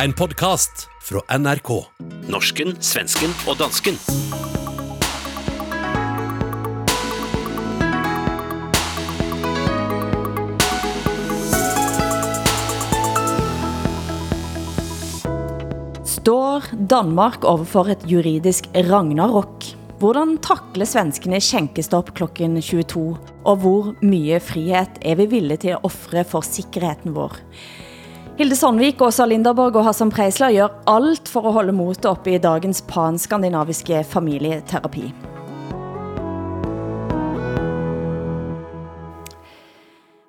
En podkast fra NRK. Norsken, svensken og dansken. Står Danmark overfor et juridisk ragnarok? Hvordan takler svenskene skjenkestopp klokken 22? Og hvor mye frihet er vi villige til at offre for sikkerheten vår? Hilde Sandvik, Åsa Linderborg og Hassan Preisler gør alt for at holde motet oppe i dagens panskandinaviske familieterapi.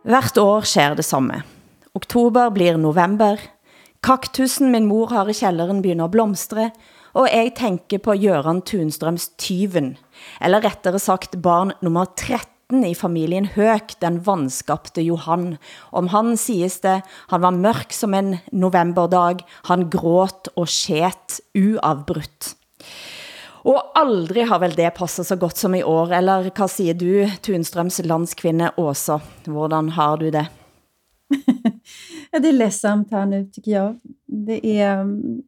Hvert år sker det samme. Oktober blir november. Kaktusen min mor har i kælderen begynder at blomstre, og jeg tænker på Jøran Tunstrøms tyven, eller rettere sagt barn nummer 13 i familien Høk, den vanskapte Johan. Om han siges det, han var mørk som en novemberdag, han gråt og skjet uavbrudt. Og aldrig har vel det passet så godt som i år, eller hvad siger du, Tunstrøms landskvinde Åsa? Hvordan har du det? ja, det är ledsamt här nu, tycker jag. Det um, är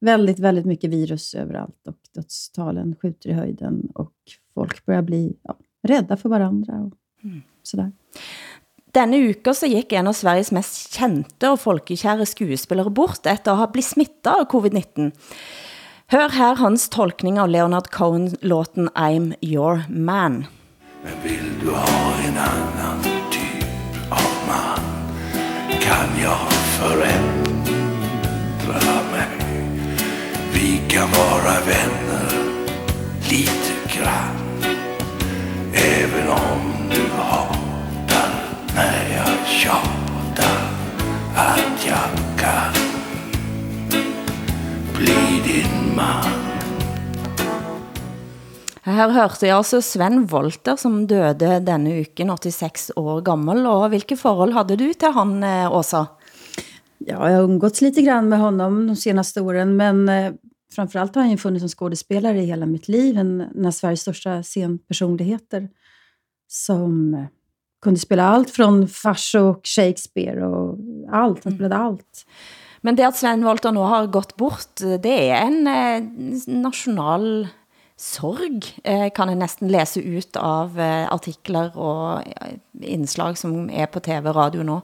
väldigt, väldigt mycket virus överallt och dödstalen skjuter i höjden och folk börjar bli ja, rädda för varandra och mm. sådär. Denne uka så gik en av Sveriges mest kendte og folkekære skuespillere bort efter at have blivet smittet av covid-19. Hør her hans tolkning av Leonard Cohen-låten I'm Your Man. Men vill du ha en annan typ av man kan jag förändra mig. Vi kan vara vänner Her hørte jeg altså Sven Volter, som døde denne uken, 86 år gammel. Og hvilke forhold havde du til han, eh, Åsa? Ja, jag har umgåtts lite grann med honom de senaste åren, men eh, framförallt har han ju funnits som skådespelare i hela mitt liv. En, en av Sveriges största scenpersonligheter som eh, kunde spela allt från fars och Shakespeare och allt. Han spelade allt. Men det at Sven Volter nu har gått bort, det er en eh, national sorg, eh, kan jeg næsten læse ut av eh, artikler og eh, indslag, som er på tv og radio nu.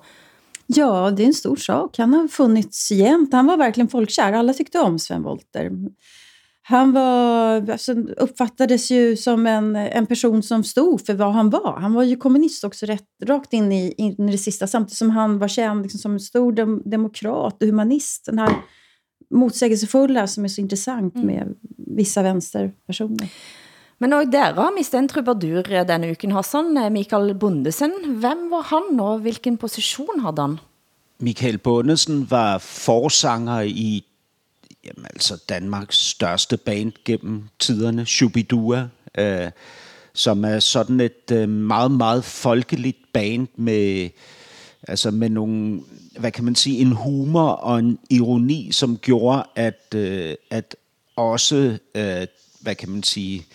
Ja, det är en stor sak. Han har funnits jämt. Han var verkligen folkkär. Alla tyckte om Sven Wollter. Han var, alltså, uppfattades ju som en, en person som stod för vad han var. Han var ju kommunist också rätt, rakt in i, in i det sista, samtidigt som han var känd liksom, som en stor dem, demokrat och humanist. Den här motsägelsefulla som är så intressant mm. med vissa vänsterpersoner. Men og dere har mistet en trubadur denne uken, Hassan. Mikael Bundesen. Hvem var han, og hvilken position havde han? Michael Bundesen var forsanger i jamen, altså Danmarks største band gennem tiderne, Shubidua, øh, som er sådan et øh, meget, meget folkeligt band med, altså med nogle, hvad kan man sige, en humor og en ironi, som gjorde, at, øh, at også, øh, hvad kan man sige,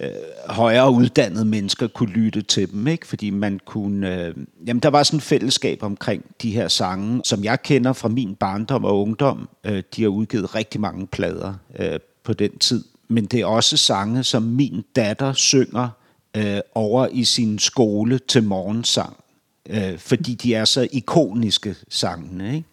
øh, højere uddannede mennesker kunne lytte til dem, ikke? fordi man kunne, øh, jamen der var sådan et fællesskab omkring de her sange, som jeg kender fra min barndom og ungdom. Øh, de har udgivet rigtig mange plader øh, på den tid, men det er også sange, som min datter synger øh, over i sin skole til morgensang, øh, fordi de er så ikoniske sangene, ikke?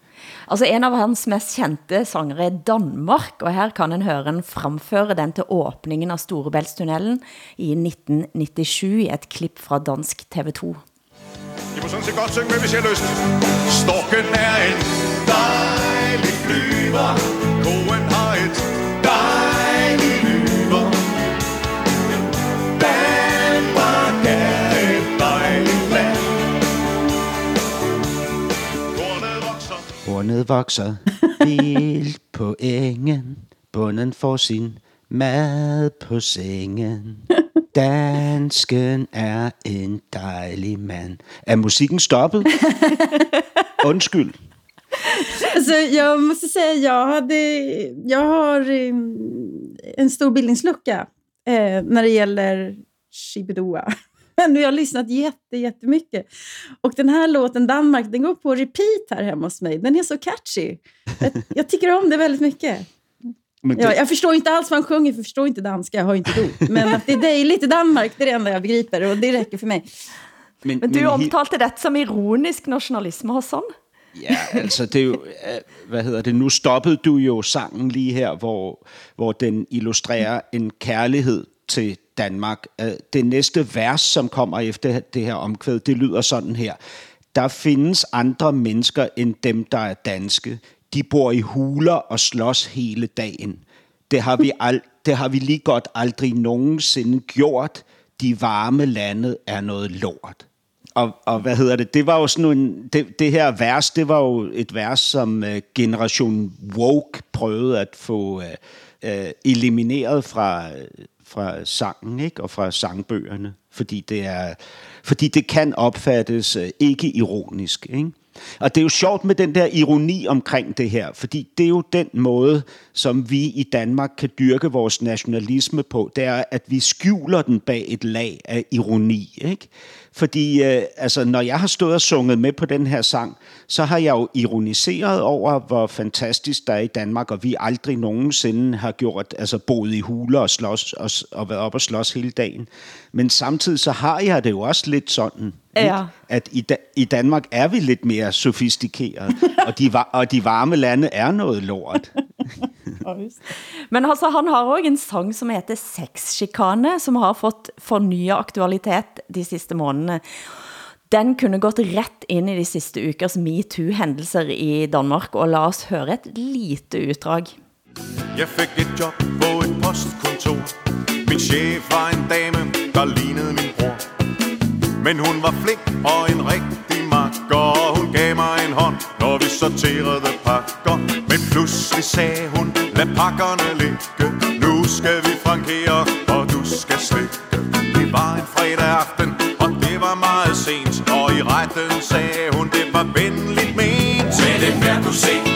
Altså en av hans mest kendte sanger er Danmark, og her kan en høre en fremføre den til åbningen av Storebæltstunnelen i 1997 i et klip fra dansk TV2. I må sådan set godt synge med, hvis jeg har lyst. Storken er en dejlig flyver. Koen har et dejligt vokser Hornet vokser vildt på engen. Bunden får sin mad på sengen. Dansken er en dejlig mand. Er musikken stoppet? Undskyld. Alltså, jag måste säga, jag, hade, jag har eh, en stor bildningslucka eh, när det gäller Shibidua. Men nu har jag lyssnat jätte, jättemycket. Och den här låten, Danmark, den går på repeat här hemma hos mig. Den är så catchy. Jag, jag tycker om det väldigt mycket. Men Ja, jag förstår inte alls vad han sjunger, för jag förstår inte danska, jag har inte dop. Men att det är dejligt i Danmark, det är det enda jag begriper och det räcker för mig. men, Men du he- omtalte dette som ironisk nationalisme sådan. Ja, altså det er jo, øh, hvad hedder det, nu stoppede du jo sangen lige her, hvor, hvor den illustrerer en kærlighed til Danmark. Øh, det næste vers, som kommer efter det her omkvæd, det lyder sådan her. Der findes andre mennesker end dem, der er danske. De bor i huler og slås hele dagen. Det har vi, al- det har vi lige godt aldrig nogensinde gjort. De varme lande er noget lort. Og, og hvad hedder det? Det var jo sådan en, det, det her vers, det var jo et vers, som uh, Generation Woke prøvede at få uh, uh, elimineret fra, fra sangen, ikke? Og fra sangbøgerne. Fordi det, er, fordi det kan opfattes øh, ikke ironisk, ikke? Og det er jo sjovt med den der ironi omkring det her, fordi det er jo den måde, som vi i Danmark kan dyrke vores nationalisme på, det er, at vi skjuler den bag et lag af ironi, ikke? Fordi øh, altså, når jeg har stået og sunget med på den her sang, så har jeg jo ironiseret over, hvor fantastisk der er i Danmark, og vi aldrig nogensinde har gjort, altså boet i huler og, slås, og, og været op og slås hele dagen. Men samtidig så har jeg det jo også lidt sådan. Ja. at i, da, i Danmark er vi lidt mere sofistikeret, og de, va- og de varme lande er noget lort. Men altså, han har også en sang, som heter Sexchikane, som har fått fornyet aktualitet de sidste månedene. Den kunne gått ret ind i de sidste ukers MeToo-hændelser i Danmark, og lad os høre et lite uddrag. Jeg fik et job på et postkontor Min chef var en dame, der lignede min men hun var flink og en rigtig makker. Og hun gav mig en hånd, når vi sorterede pakker. Men pludselig sagde hun, lad pakkerne ligge. Nu skal vi frankere, og du skal slikke. Det var en fredag aften, og det var meget sent. Og i retten sagde hun, det var venligt ment. Men det er du se,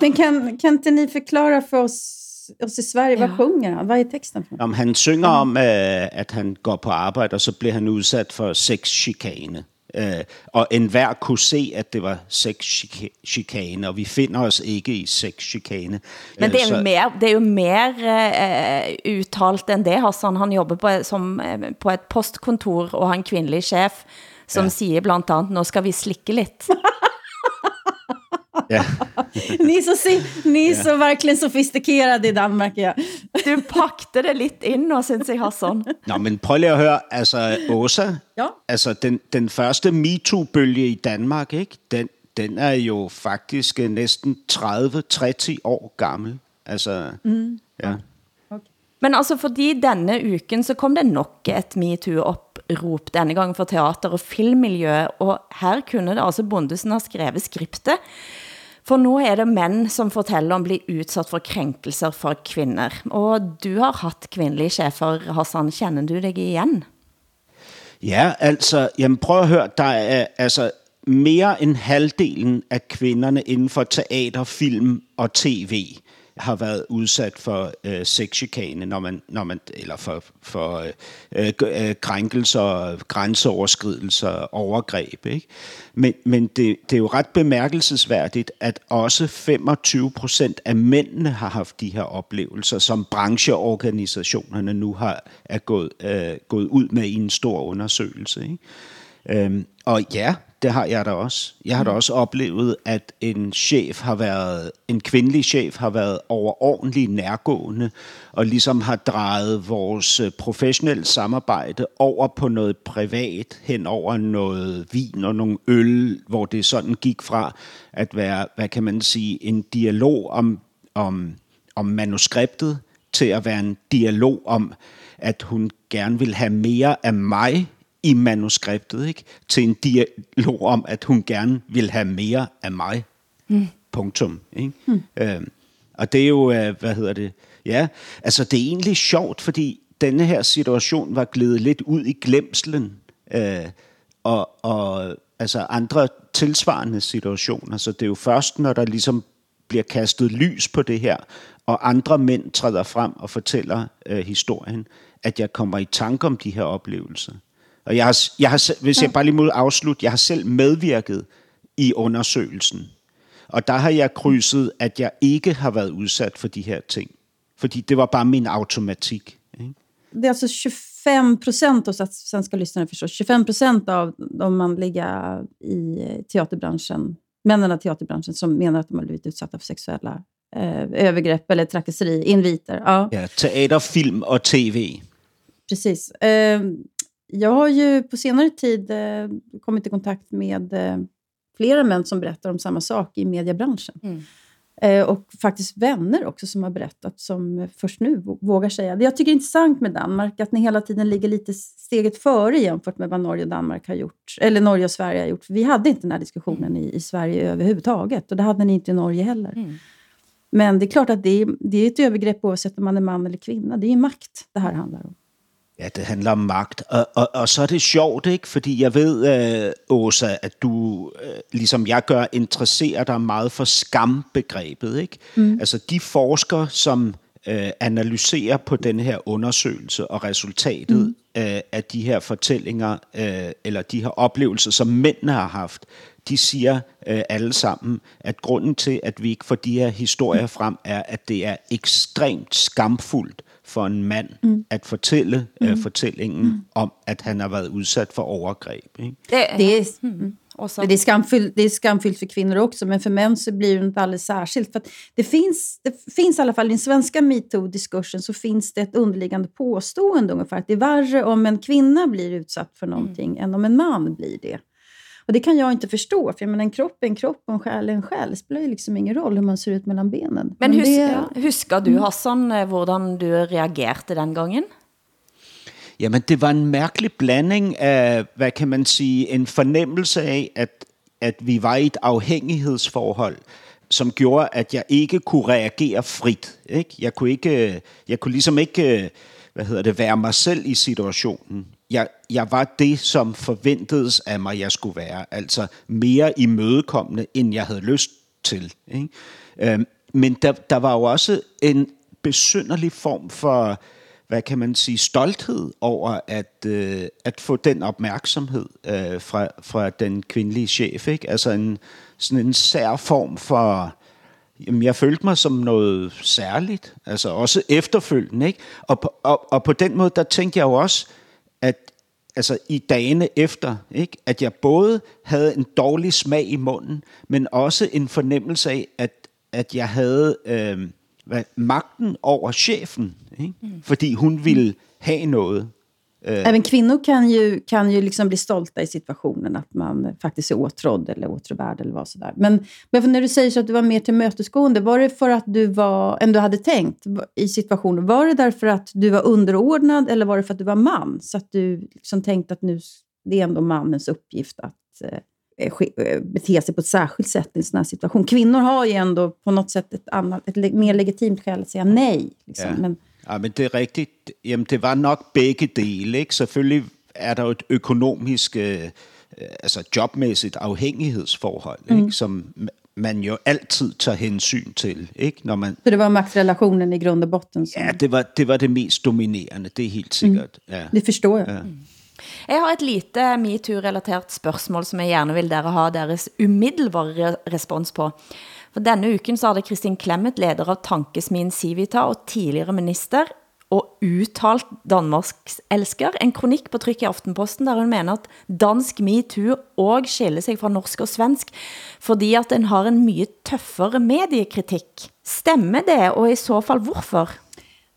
Men kan, kan inte ni förklara för oss, oss i Sverige, vad Ja. sjunger han? Vad är texten för? Om han synger om, øh, at han går på arbejde, og så bliver han udsat for sexchikane. Øh, og enhver kunne se, at det var sexchikane, og vi finder os ikke i sexchikane. Men det Øh, er jo så- mer, det er jo mer eh, uttalt end det, Hassan. Han jobber på, som, eh, på et postkontor, og har en kvindelig chef, som ja. siger blandt andet, nå skal vi slikke lidt. Ja. Ni är så, si- ni är så verkligen sofistikerade i Danmark. Ja. Du pakte det lidt ind, og synes jeg, Hassan. Nå, men prøv lige at høre, altså Åsa, Ja. altså den, den første MeToo-bølge i Danmark, ikke? Den, den er jo faktisk øh, næsten 30-30 år gammel. Altså, mm. ja. Men altså, fordi denne uken, så kom det nok et MeToo-opprop, denne gang for teater- og filmmiljø, og her kunne det altså Bondesen have skrevet skriptet, for nu er det mænd, som fortæller om blive udsat for krænkelser fra kvinder. Og du har haft kvindelige chefer, Hassan, kender du dig igen? Ja, altså, jamen prøv at høre, der er altså mere end halvdelen af kvinderne inden for teater, film og tv har været udsat for øh, sexchikane, når man, når man, eller for, for øh, øh, øh krænkelser, grænseoverskridelser, overgreb. Ikke? Men, men det, det er jo ret bemærkelsesværdigt, at også 25 procent af mændene har haft de her oplevelser, som brancheorganisationerne nu har er gået, øh, gået ud med i en stor undersøgelse. Ikke? Øhm, og ja, det har jeg da også. Jeg har da også oplevet, at en chef har været, en kvindelig chef har været overordentlig nærgående, og ligesom har drejet vores øh, professionelle samarbejde over på noget privat, hen over noget vin og nogle øl, hvor det sådan gik fra at være, hvad kan man sige, en dialog om, om, om manuskriptet, til at være en dialog om, at hun gerne vil have mere af mig i manuskriptet, ikke? til en dialog om, at hun gerne vil have mere af mig. Mm. Punktum. Ikke? Mm. Øhm, og det er jo, øh, hvad hedder det, ja, altså det er egentlig sjovt, fordi denne her situation var glædet lidt ud i glemslen, øh, og, og altså andre tilsvarende situationer. Så det er jo først, når der ligesom bliver kastet lys på det her, og andre mænd træder frem og fortæller øh, historien, at jeg kommer i tanke om de her oplevelser. Og jeg har, jeg har, hvis jeg bare lige må afslutte, jeg har selv medvirket i undersøgelsen. Og der har jeg krydset, at jeg ikke har været udsat for de her ting. Fordi det var bare min automatik. Ikke? Det är alltså 25 procent av att svenska lyssnare förstås. 25 procent av de manliga i teaterbranschen, männen i teaterbranschen som menar att de har blivit utsatta för sexuella eh, övergrepp eller trakasseri, inviter. Ja. Ja, teater, film og tv. Precis. Eh, jag har ju på senare tid eh, kommit i kontakt med eh, flera män som berättar om samma sak i mediebranschen. Eh, och faktiskt vänner också som har berättat, som först nu vå- vågar säga. Det jag tycker är intressant med Danmark, att ni hela tiden ligger lite steget före jämfört med vad Norge och Danmark har gjort. Eller Norge och Sverige har gjort. För vi hade inte den här diskussionen i, i Sverige överhuvudtaget. Och det hade ni inte i Norge heller. Men det är klart att det är, det är ett övergrepp oavsett om man är man eller kvinna. Det är makt det här handlar om. Ja, det handler om magt. Og, og, og så er det sjovt, ikke? Fordi jeg ved, øh, Åsa, at du, øh, ligesom jeg gør, interesserer dig meget for skambegrebet, ikke? Mm. Altså de forskere, som øh, analyserer på den her undersøgelse og resultatet mm. øh, af de her fortællinger, øh, eller de her oplevelser, som mændene har haft, de siger øh, alle sammen, at grunden til, at vi ikke får de her historier frem, er, at det er ekstremt skamfuldt for en mand mm. at fortælle øh, fortællingen mm. om, at han har været udsat for overgreb. Ikke? Det, Det är, och så, det, är skamfyllt, det är skamfyllt för kvinnor också, men för män så blir det inte alldeles särskilt. För att det, finns, det finns i alla fall i den svenska metoo-diskursen så finns det ett underliggande påstående ungefär att det är värre om en kvinna blir utsatt för någonting än om en man blir det. Och det kan jag inte förstå, för jag menar, en kropp är en kropp och en själ är en själ. Det spelar ju liksom ingen roll hur man ser ut mellan benen. men hus, det, ja, husker du, Hassan, eh, hvordan du reagerte den gangen? Jamen, det var en mærkelig blanding af, hvad kan man sige, en fornemmelse af, at, at vi var i et afhængighedsforhold, som gjorde, at jeg ikke kunne reagere frit. Ikke? Jeg, kunne ikke, jeg kunne ligesom ikke hvad hedder det, være mig selv i situationen. Jeg, jeg var det, som forventedes af mig, jeg skulle være. Altså mere imødekommende, end jeg havde lyst til. Ikke? Øhm, men der, der var jo også en besynderlig form for hvad kan man sige, stolthed over at, øh, at få den opmærksomhed øh, fra, fra den kvindelige chef. Ikke? Altså en, sådan en sær form for, jamen jeg følte mig som noget særligt, altså også efterfølgende. Ikke? Og, på, og, og på den måde, der tænkte jeg jo også, at altså i dagene efter, ikke? at jeg både havde en dårlig smag i munden, men også en fornemmelse af, at, at jeg havde øh, hvad, magten over chefen, ikke? Mm. fordi hun ville have noget. Även kvinnor kan ju, kan ju liksom bli stolta i situationen, att man faktiskt är åtrådd eller åtråvärd eller vad sådär. Men, men när du säger så att du var mer tillmötesgående, var det för att du var, än du hade tänkt i situationen? Var det därför att du var underordnad eller var det för att du var man? Så att du liksom tänkte att nu, det är ändå mannens uppgift att eh, ske- eh, bete sig på ett särskilt sätt i en sån här situation. Kvinnor har ju ändå på något sätt ett, annat, ett mer legitimt skäl att säga nej. Liksom. Ja. Men, Ja, men det er rigtigt. Jamen, det var nok begge dele. Ikke? Selvfølgelig er der jo et økonomisk, øh, øh, altså jobmæssigt afhængighedsforhold, mm. ikke? som ma- man jo altid tager hensyn til, ikke? når man så det var maktrelationen i grund och botten som... Ja, det var, det var det mest dominerende, det er helt sikkert. Mm. Ja. Det förstår jag. Jeg har et lite MeToo-relatert spørgsmål, som jeg gerne vil dere ha deres umiddelbare re- respons på. For denne uken så hadde Kristin Klemmet, leder av Tankesmien Civita og tidligere minister, og uttalt Danmarks elsker, en kronik på tryk i Aftenposten, der hun mener at dansk MeToo og skiller sig fra norsk og svensk, fordi at den har en mye tøffere mediekritik. Stemmer det, og i så fall hvorfor?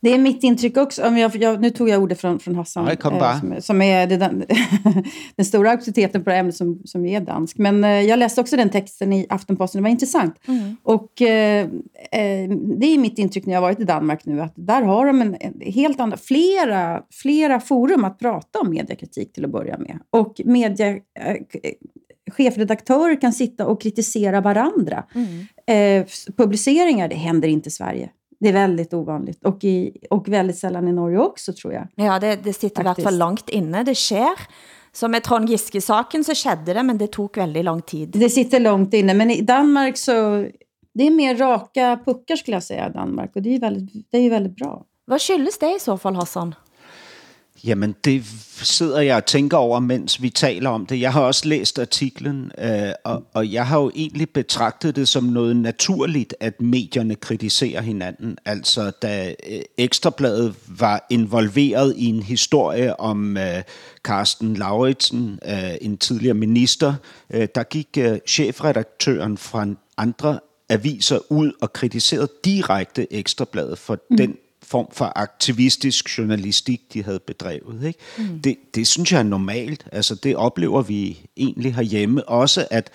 Det är mitt intryck också. Om jag, jag, nu tog jag ordet från, från Hassan, Nej, kom bara. som, som är det, den, den stora auktoriteten på det här ämnet som, som är dansk. Men eh, jag läste också den texten i Aftenposten, det var intressant. Och eh, eh, det är mitt intryck när jag har varit i Danmark nu, att där har de en, en helt andra, flera, flera forum att prata om mediekritik till att börja med. Och media, eh, chefredaktörer kan sitta och kritisera varandra. Eh, publiceringar, det händer inte i Sverige. Det är väldigt ovanligt. Och, i, och väldigt sällan i Norge också, tror jag. Ja, det, det sitter i hvert fall langt inne. Det sker. Så med Trond Giske-saken så skedde det, men det tog väldigt lång tid. Det sitter långt inne. Men i Danmark så... Det är mer raka puckar skulle jag säga i Danmark. Och det är ju väldigt, det är väldigt bra. Hvad skyldes det i så fall, Hassan? Jamen, det sidder jeg og tænker over, mens vi taler om det. Jeg har også læst artiklen, øh, og, og jeg har jo egentlig betragtet det som noget naturligt, at medierne kritiserer hinanden. Altså, da øh, Ekstrabladet var involveret i en historie om øh, Carsten Lauritsen, øh, en tidligere minister, øh, der gik øh, chefredaktøren fra andre aviser ud og kritiserede direkte Ekstrabladet for mm. den form for aktivistisk journalistik, de havde bedrevet. Ikke? Mm. Det, det synes jeg er normalt. Altså, det oplever vi egentlig herhjemme. Også at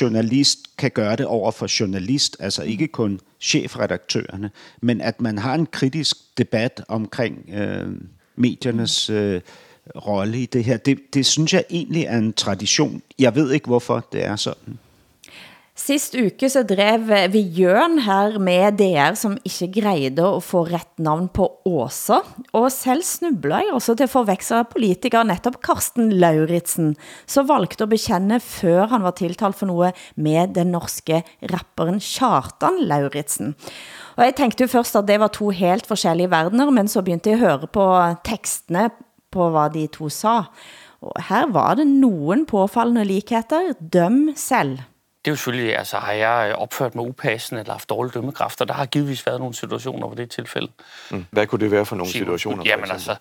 journalist kan gøre det over for journalist, altså ikke kun chefredaktørerne, men at man har en kritisk debat omkring øh, mediernes øh, rolle i det her. Det, det synes jeg egentlig er en tradition. Jeg ved ikke, hvorfor det er sådan. Sist uke så drev vi Jørn her med DR, som ikke grejede at få ret navn på Åsa, og selv snubler jeg også til forveksler politiker netop Karsten Lauritsen, så valgte at bekende før han var tiltalt for noget med den norske rapperen Kjartan Lauritsen. Og jeg tænkte jo først at det var to helt forskellige verdener, men så begyndte jeg at høre på tekstene på hvad de to sa. Og her var det nogen påfaldende likheter. Døm selv. Det er jo selvfølgelig, altså har jeg opført mig upassende eller haft dårlig dømmekraft, og der har givetvis været nogle situationer, hvor det er tilfælde. Mm. Hvad kunne det være for nogle situationer? for Jamen eksempel? altså,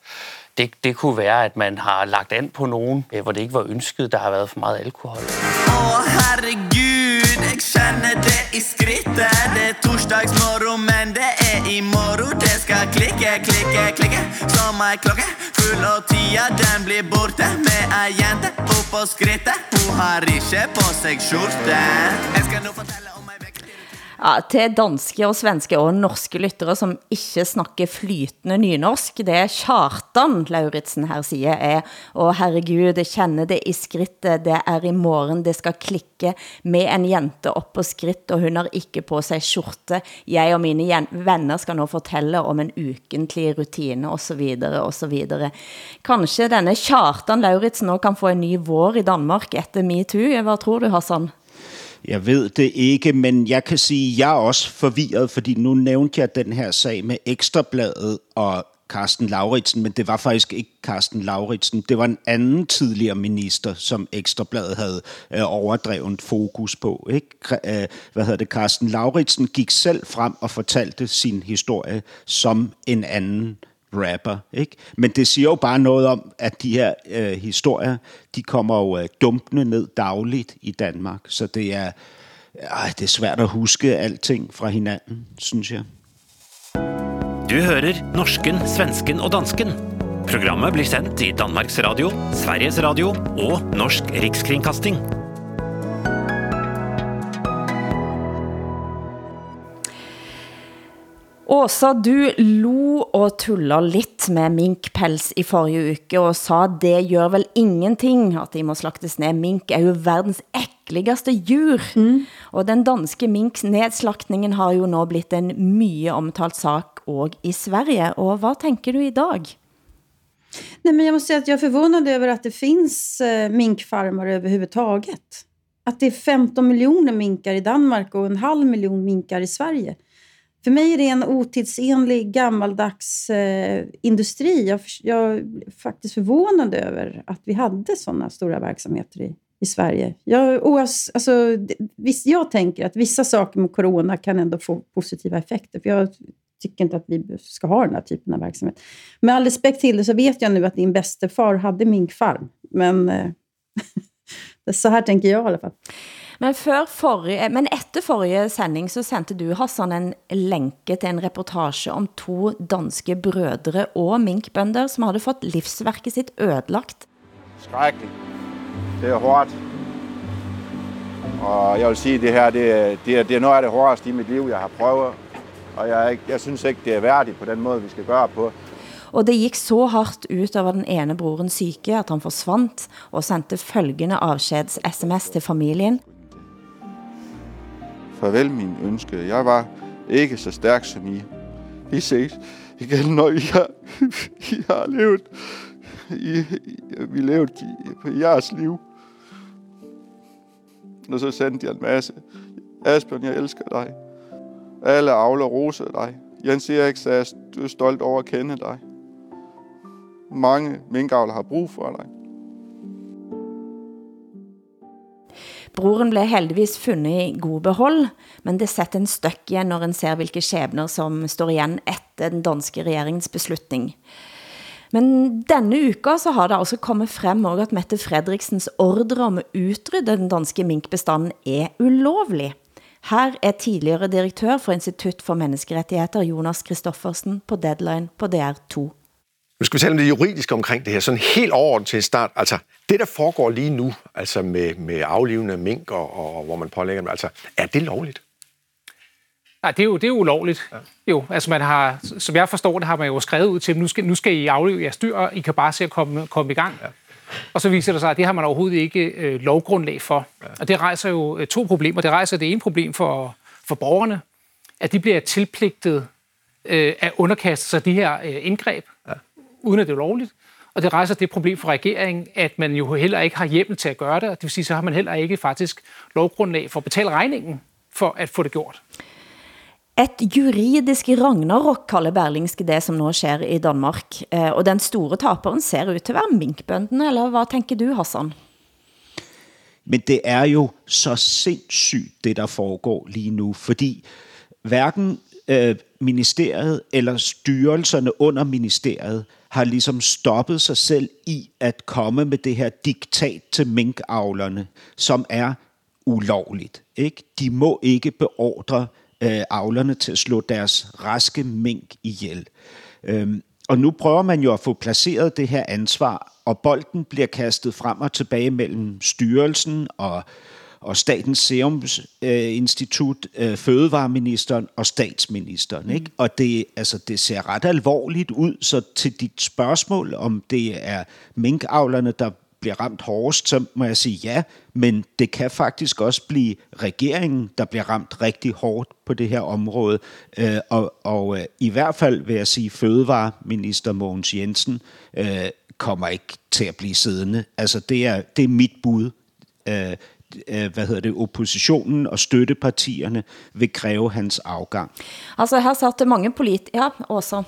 det, det kunne være, at man har lagt an på nogen, øh, hvor det ikke var ønsket, der har været for meget alkohol. Åh herregud, jeg känner det i skrittet Det er torsdagsmorgen, men det i morgen Det skal klikke, klikke, klikke. Som ei klokke. Full og tida, den blir borte. Med ei jente opp på skrittet. Hun har ikke på seg skjorte. Jeg skal nå fortelle om Ja, til danske og svenske og norske lyttere, som ikke snakker flytende nynorsk, det Kjartan Lauritsen her siger er, og herregud, det kender det i skridtet, det er i morgen, det skal klikke med en jente op på skridt, og hun har ikke på sig skjorte. Jeg og mine venner skal nu fortælle om en ukentlig rutine, og så videre, og så videre. Kanskje denne Kjartan Lauritsen nu kan få en ny vår i Danmark efter MeToo? Hvad tror du, Hassan? Jeg ved det ikke, men jeg kan sige, at jeg er også forvirret, fordi nu nævnte jeg den her sag med Ekstrabladet og Carsten Lauritsen, men det var faktisk ikke Carsten Lauritsen. Det var en anden tidligere minister, som Ekstrabladet havde øh, overdrevet fokus på. Ikke? Øh, hvad hedder det? Carsten Lauritsen gik selv frem og fortalte sin historie som en anden rapper. Ikke? Men det siger jo bare noget om, at de her øh, historier, de kommer jo øh, dumpende ned dagligt i Danmark. Så det er, øh, det er svært at huske alting fra hinanden, synes jeg. Du hører norsken, svensken og dansken. Programmet blir sendt i Danmarks Radio, Sveriges Radio og Norsk Rikskringkasting. Åsa, du lo og tuller lidt med minkpels i forrige uke og sa, det gør vel ingenting at de må slagtes ned. Mink er jo verdens ækligste djur. Mm. Og den danske minks nedslaktningen har jo nå blitt en mye omtalt sak og i Sverige. Og hvad tænker du i dag? Nej, men jag måste säga att jag är förvånad över att det finns eh, minkfarmar överhuvudtaget. Att det är 15 miljoner minkar i Danmark och en halv miljon minkar i Sverige. För mig är det en otidsenlig, gammaldags eh, industri. Jag, jag är faktiskt förvånad över att vi hade sådana stora verksamheter i, i Sverige. Jag, oas, alltså, det, jag tänker att vissa saker med corona kan ändå få positiva effekter. För jag tycker inte att vi ska ha den här typen av verksamhet. Med all respekt till det så vet jag nu att din bäste far hade minkfarm. Men eh, så här tänker jag i alla fall. Men, før forrige, men efter forrige sending så sendte du, Hassan, en länke til en reportage om to danske brødre og minkbønder, som havde fået livsverket sitt ødelagt. skrækkeligt. Det er hårdt. Og jeg vil sige, det her det, det, det er noget af det hårdeste i mit liv, jeg har prøvet. Og jeg, jeg synes ikke, det er værdigt på den måde, vi skal gøre på. Og det gik så hardt ut over den ene broren syke, at han forsvandt og sendte følgende afskeds-sms til familien. Farvel min ønske. Jeg var ikke så stærk som I. Vi ses igen, når I har, I har levet, I, I, vi levet på jeres liv. Og så sendte jeg en masse. Asbjørn, jeg elsker dig. Alle avler roser dig. Jens Erik sagde, du er stolt over at kende dig. Mange minkavler har brug for dig. Broren blev heldigvis fundet i god behold, men det sætter en støk igen, når en ser hvilke skæbner som står igen efter den danske regeringens beslutning. Men denne uka så har det altså kommet frem også at Mette Fredriksens ordre om at utrydde den danske minkbestanden er ulovlig. Her er tidligere direktør for Institut for Menneskerettigheter Jonas Kristoffersen på Deadline på DR2. Nu skal vi tale om det juridiske omkring det her, sådan helt overordnet til start. Altså, det der foregår lige nu, altså med, med aflivende mink, og, og hvor man pålægger dem, altså, er det lovligt? Nej, det er jo, det er jo ulovligt. Ja. Jo, altså man har, som jeg forstår det, har man jo skrevet ud til dem, nu skal, nu skal I aflive jeres dyr, og I kan bare se at komme, komme i gang. Ja. Og så viser det sig, at det har man overhovedet ikke øh, lovgrundlag for. Ja. Og det rejser jo øh, to problemer. Det rejser det ene problem for, for borgerne, at de bliver tilpligtet øh, at underkaste sig de her øh, indgreb, ja. Uden at det er lovligt. Og det rejser det problem for regeringen, at man jo heller ikke har hjemmel til at gøre det, og det vil sige, så har man heller ikke faktisk lovgrundlag for at betale regningen for at få det gjort. Et juridisk ragnarok kalder Berlingske det, som nu sker i Danmark. Eh, og den store taperen ser ut til at være minkbøndene, eller hvad tænker du, Hassan? Men det er jo så sindssygt, det der foregår lige nu, fordi hverken øh, ministeriet eller styrelserne under ministeriet har ligesom stoppet sig selv i at komme med det her diktat til minkavlerne, som er ulovligt. Ikke? De må ikke beordre øh, avlerne til at slå deres raske mink ihjel. Øhm, og nu prøver man jo at få placeret det her ansvar, og bolden bliver kastet frem og tilbage mellem styrelsen og, og Statens Serum øh, Institut, øh, Fødevareministeren og statsministeren. Ikke? Mm. Og det, altså, det ser ret alvorligt ud, så til dit spørgsmål, om det er minkavlerne, der bliver ramt hårdest, så må jeg sige ja, men det kan faktisk også blive regeringen, der bliver ramt rigtig hårdt på det her område. Øh, og og øh, i hvert fald vil jeg sige, Fødevareminister Mogens Jensen øh, kommer ikke til at blive siddende. Altså det er, det er mit bud. Øh, hvad hedder det, oppositionen og støttepartierne vil kræve hans afgang. Altså her satt mange politikere, ja, også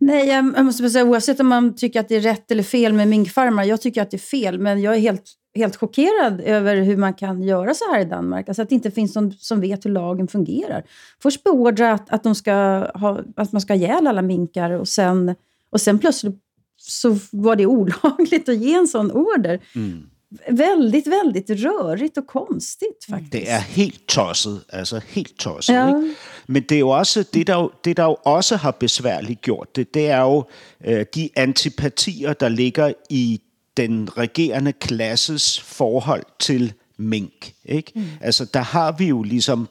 Nej, jag måste säga oavsett om man tycker att det är rätt eller fel med minkfarmar. Jag tycker att det är fel, men jag är helt, helt chockerad över hur man kan göra så här i Danmark. Alltså att det inte finns någon som vet hur lagen fungerar. Först beordra att, att, de ska ha, att man ska ha ihjäl alla minkar och sen, och sen plötsligt så var det olagligt att ge en sån order. Mm. Väldigt, väldigt rørigt og konstigt, faktisk. Det er helt tosset, altså helt tosset. Ja. Ikke? Men det er jo også, det der jo, det der jo også har besværligt gjort det, det er jo øh, de antipatier, der ligger i den regerende klasses forhold til mink. Ikke? Mm. Altså, der har vi jo ligesom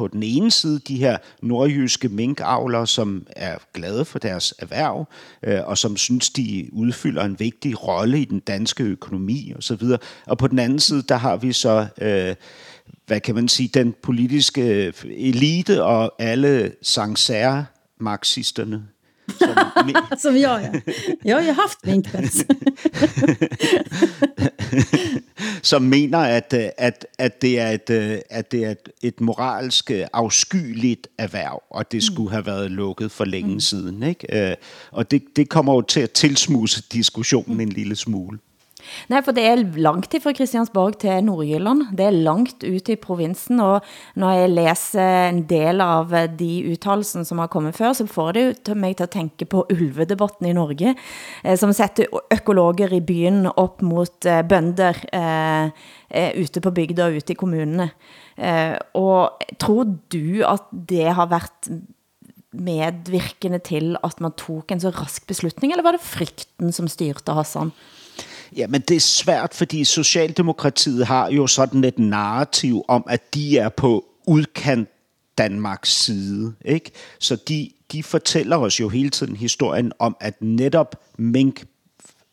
på den ene side de her nordjyske minkavlere, som er glade for deres erhverv, øh, og som synes, de udfylder en vigtig rolle i den danske økonomi osv. Og på den anden side, der har vi så... Øh, hvad kan man sige, den politiske øh, elite og alle sangsære marxisterne, som, som jag, ja. Jag har ju haft minkpäls. som mener, at, at, at det er et, at det er et, et moralsk afskyeligt erhverv, og det skulle have været lukket for længe mm. siden. Ikke? Og det, det kommer jo til at tilsmuse diskussionen en lille smule. Nej, for det er langt fra Christiansborg til Nordjylland. Det er langt ut i provinsen, og når jeg læser en del av de uttalelsen som har kommet før, så får det jo mig til at tænke på ulvedebatten i Norge, eh, som sætter økologer i byen op mot eh, bønder eh, eh, ute på bygda og ute i kommunene. Og tror du at det har været medvirkende til, at man tog en så rask beslutning, eller var det frykten, som styrte Hassan? Ja, men det er svært, fordi Socialdemokratiet har jo sådan et narrativ om, at de er på udkant Danmarks side. Ikke? Så de, de fortæller os jo hele tiden historien om, at netop mink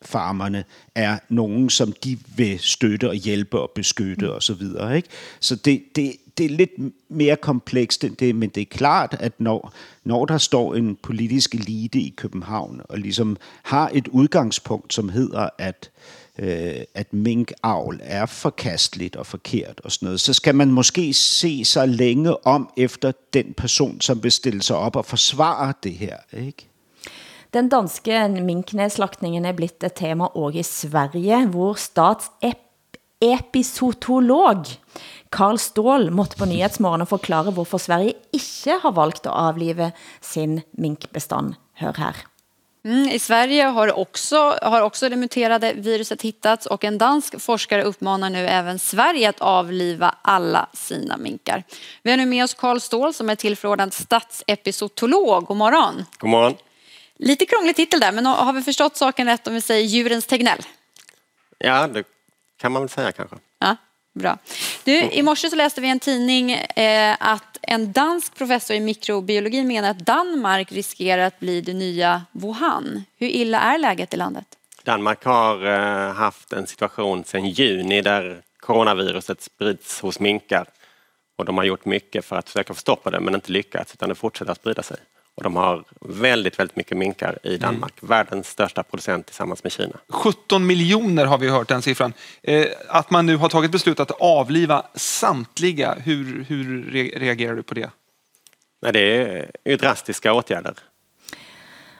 minkfarmerne er nogen, som de vil støtte og hjælpe og beskytte osv. Så, videre, ikke? så det, det, det er lidt mere komplekst end det, men det er klart, at når, når der står en politisk elite i København og ligesom har et udgangspunkt, som hedder, at øh, at minkavl er forkasteligt og forkert og sådan noget, så skal man måske se sig længe om efter den person, som vil stille sig op og forsvare det her, ikke? Den danske minknedslagtningen er blitt et tema også i Sverige, hvor statsepisotolog Karl Ståhl måtte på nyhedsmorgen forklare, hvorfor Sverige ikke har valgt at avlive sin minkbestand. Hør her. Mm, I Sverige har också, har också det muterade viruset hittats och en dansk forskare uppmanar nu även Sverige att avliva alla sina minkar. Vi har nu med oss Karl Ståhl som är tillförordnad statsepisotolog. God morgon. God morgon. Lite krånglig titel där, men har vi förstått saken rätt om vi säger djurens Tegnell? Ja, det kan man väl säga kanske. Ja, bra. Du, I morse så läste vi en tidning eh, att en dansk professor i mikrobiologi menar att Danmark riskerar att bli det nya Wuhan. Hur illa är läget i landet? Danmark har eh, haft en situation sedan juni där coronaviruset sprids hos minkar. Och de har gjort mycket för att försöka stoppa det men inte lyckats utan det fortsätter att sprida sig. Och de har väldigt, väldigt mycket minkar i Danmark. Mm. Världens största producent tillsammans med Kina. 17 miljoner har vi hört den siffran. Eh, att man nu har tagit beslut att avliva samtliga. Hur, hur reagerar du på det? Nej, det är ju drastiska åtgärder.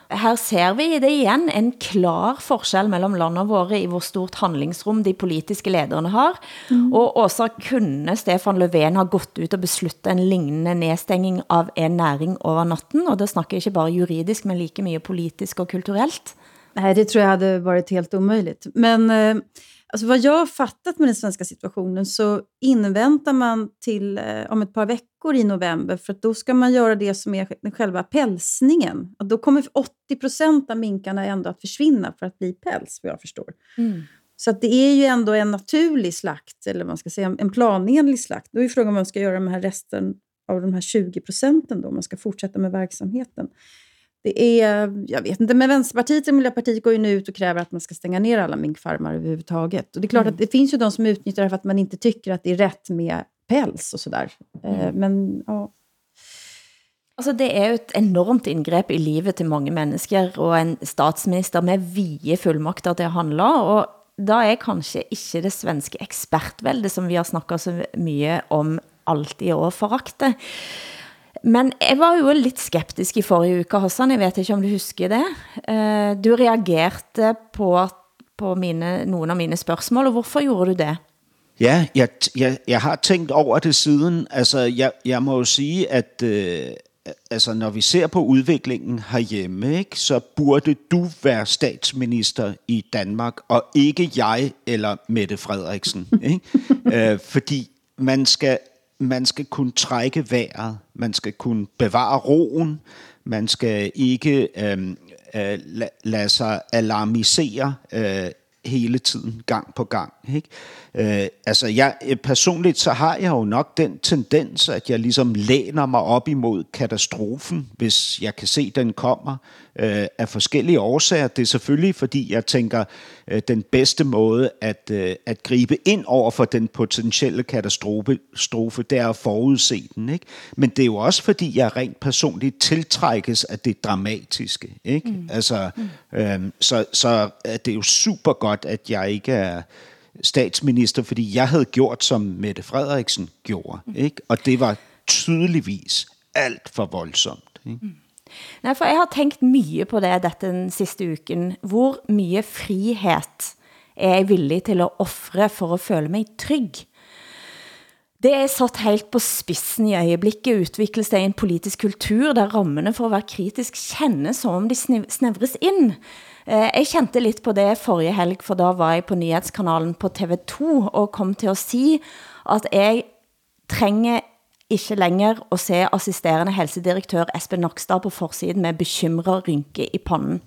Her ser vi det igen en klar forskel mellem landene våre i hvor stort handlingsrum de politiske lederne har. Mm. Og også kunne Stefan Löfven ha gått ut og besluttet en lignende nedstenging av en næring over natten. Og det snakker ikke bare juridisk, men like mye politisk og kulturelt. Nej, det tror jag hade varit helt omöjligt. Men eh, Alltså vad jag har fattat med den svenska situationen så inväntar man till eh, om ett par veckor i november för att då ska man göra det som är själva pälsningen. Och då kommer 80 procent av minkarna ändå att försvinna för att bli päls, vad jag förstår. Mm. Så att det är ju ändå en naturlig slakt, eller man ska säga en planenlig slakt. Då är frågan om man ska göra de här resten av de här 20 procenten då, om man ska fortsätta med verksamheten. Det är, jag vet inte, men Vänsterpartiet och Miljöpartiet går ju nu ut och kräver att man ska stänga ner alla minkfarmar överhuvudtaget. Och det är klart mm. att det finns ju de som utnyttjar det för att man inte tycker att det är rätt med päls och sådär. Eh, mm. Men ja. Altså, det er jo et enormt indgreb i livet til mange mennesker, og en statsminister med vige fuldmagter til at handle, og da er kanskje ikke det svenske ekspertvælde, som vi har snakket så mye om, alltid å forakte. Men jeg var jo lidt skeptisk i forrige uke, Hassan. Jeg vet ikke om du husker det. Eh, du reagerte på, på mine, nogle af mine spørgsmål, og hvorfor gjorde du det? Ja, jeg, jeg, jeg har tænkt over det siden. Altså, jeg, jeg må jo sige, at øh, altså, når vi ser på udviklingen herhjemme, ikke, så burde du være statsminister i Danmark, og ikke jeg eller Mette Frederiksen. Ikke? øh, fordi man skal man skal kunne trække vejret, man skal kunne bevare roen, man skal ikke øhm, øh, øh, lade sig alarmisere øh, hele tiden, gang på gang. Ikke? Øh, altså jeg, personligt så har jeg jo nok den tendens, at jeg ligesom læner mig op imod katastrofen, hvis jeg kan se, den kommer øh, af forskellige årsager. Det er selvfølgelig, fordi jeg tænker, øh, den bedste måde at, øh, at gribe ind over for den potentielle katastrofe, det er at forudse den. Ikke? Men det er jo også, fordi jeg rent personligt tiltrækkes af det dramatiske. Ikke? Mm. Altså, øh, så, så det er jo super godt, at jeg ikke er statsminister, fordi jeg havde gjort, som Mette Frederiksen gjorde. Mm. Ikke? Og det var tydeligvis alt for voldsomt. Ikke? Mm. Nej, for jeg har tænkt mye på det dette den sidste uken. Hvor mye frihet er jeg villig til at offre for at føle mig trygg? Det er satt helt på spidsen i øjeblikket udvikles det en politisk kultur, der rammene for at være kritisk kjennes som om de snevres ind. Eh, jeg kendte lidt på det forrige helg, for da var jeg på nyhedskanalen på TV2 og kom til at sige, at jeg trænger ikke længere at se assisterende helsedirektør Espen Nokstad på forsiden med bekymret rynke i panden.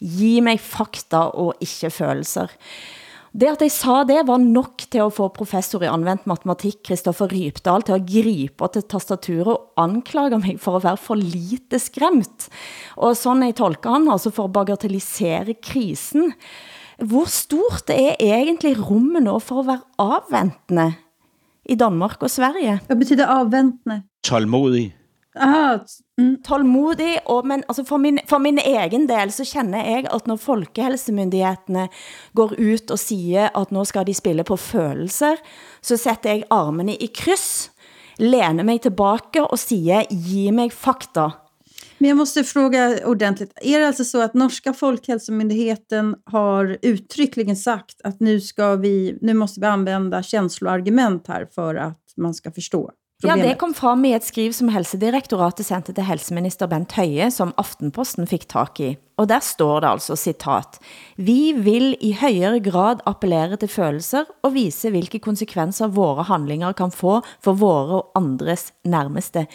Giv mig fakta og ikke følelser. Det at jeg sa det var nok til at få professor i anvendt matematik Kristoffer Rypdal til at gripe til tastaturet og anklage mig for at være for lite skræmt. Og sådan jeg tolker han, altså for at bagatellisere krisen. hvor stort er egentlig rummet nå for at være afventende i Danmark og Sverige? Hvad betyder afventende? Tålmodig. Aha, mm. tålmodig, og, men altså for, min, for min egen del så kender jeg, at når folkehelsemyndighetene går ut og siger, at nu skal de spille på følelser, så sætter jeg armene i kryds, læner mig tilbage og siger, giv mig fakta. Men jag måste fråga ordentligt. Är det alltså så att norska folkhälsomyndigheten har uttryckligen sagt att nu, ska vi, nu måste vi använda känsloargument här för att man ska förstå? Problemet. Ja, det kom frem i et skriv som Helsedirektoratet sendte til helseminister Bent Høie, som Aftenposten fik tak i. Og der står det altså, citat, Vi vil i højere grad appellere til følelser og vise, hvilke konsekvenser våre handlinger kan få for våre og andres nærmeste.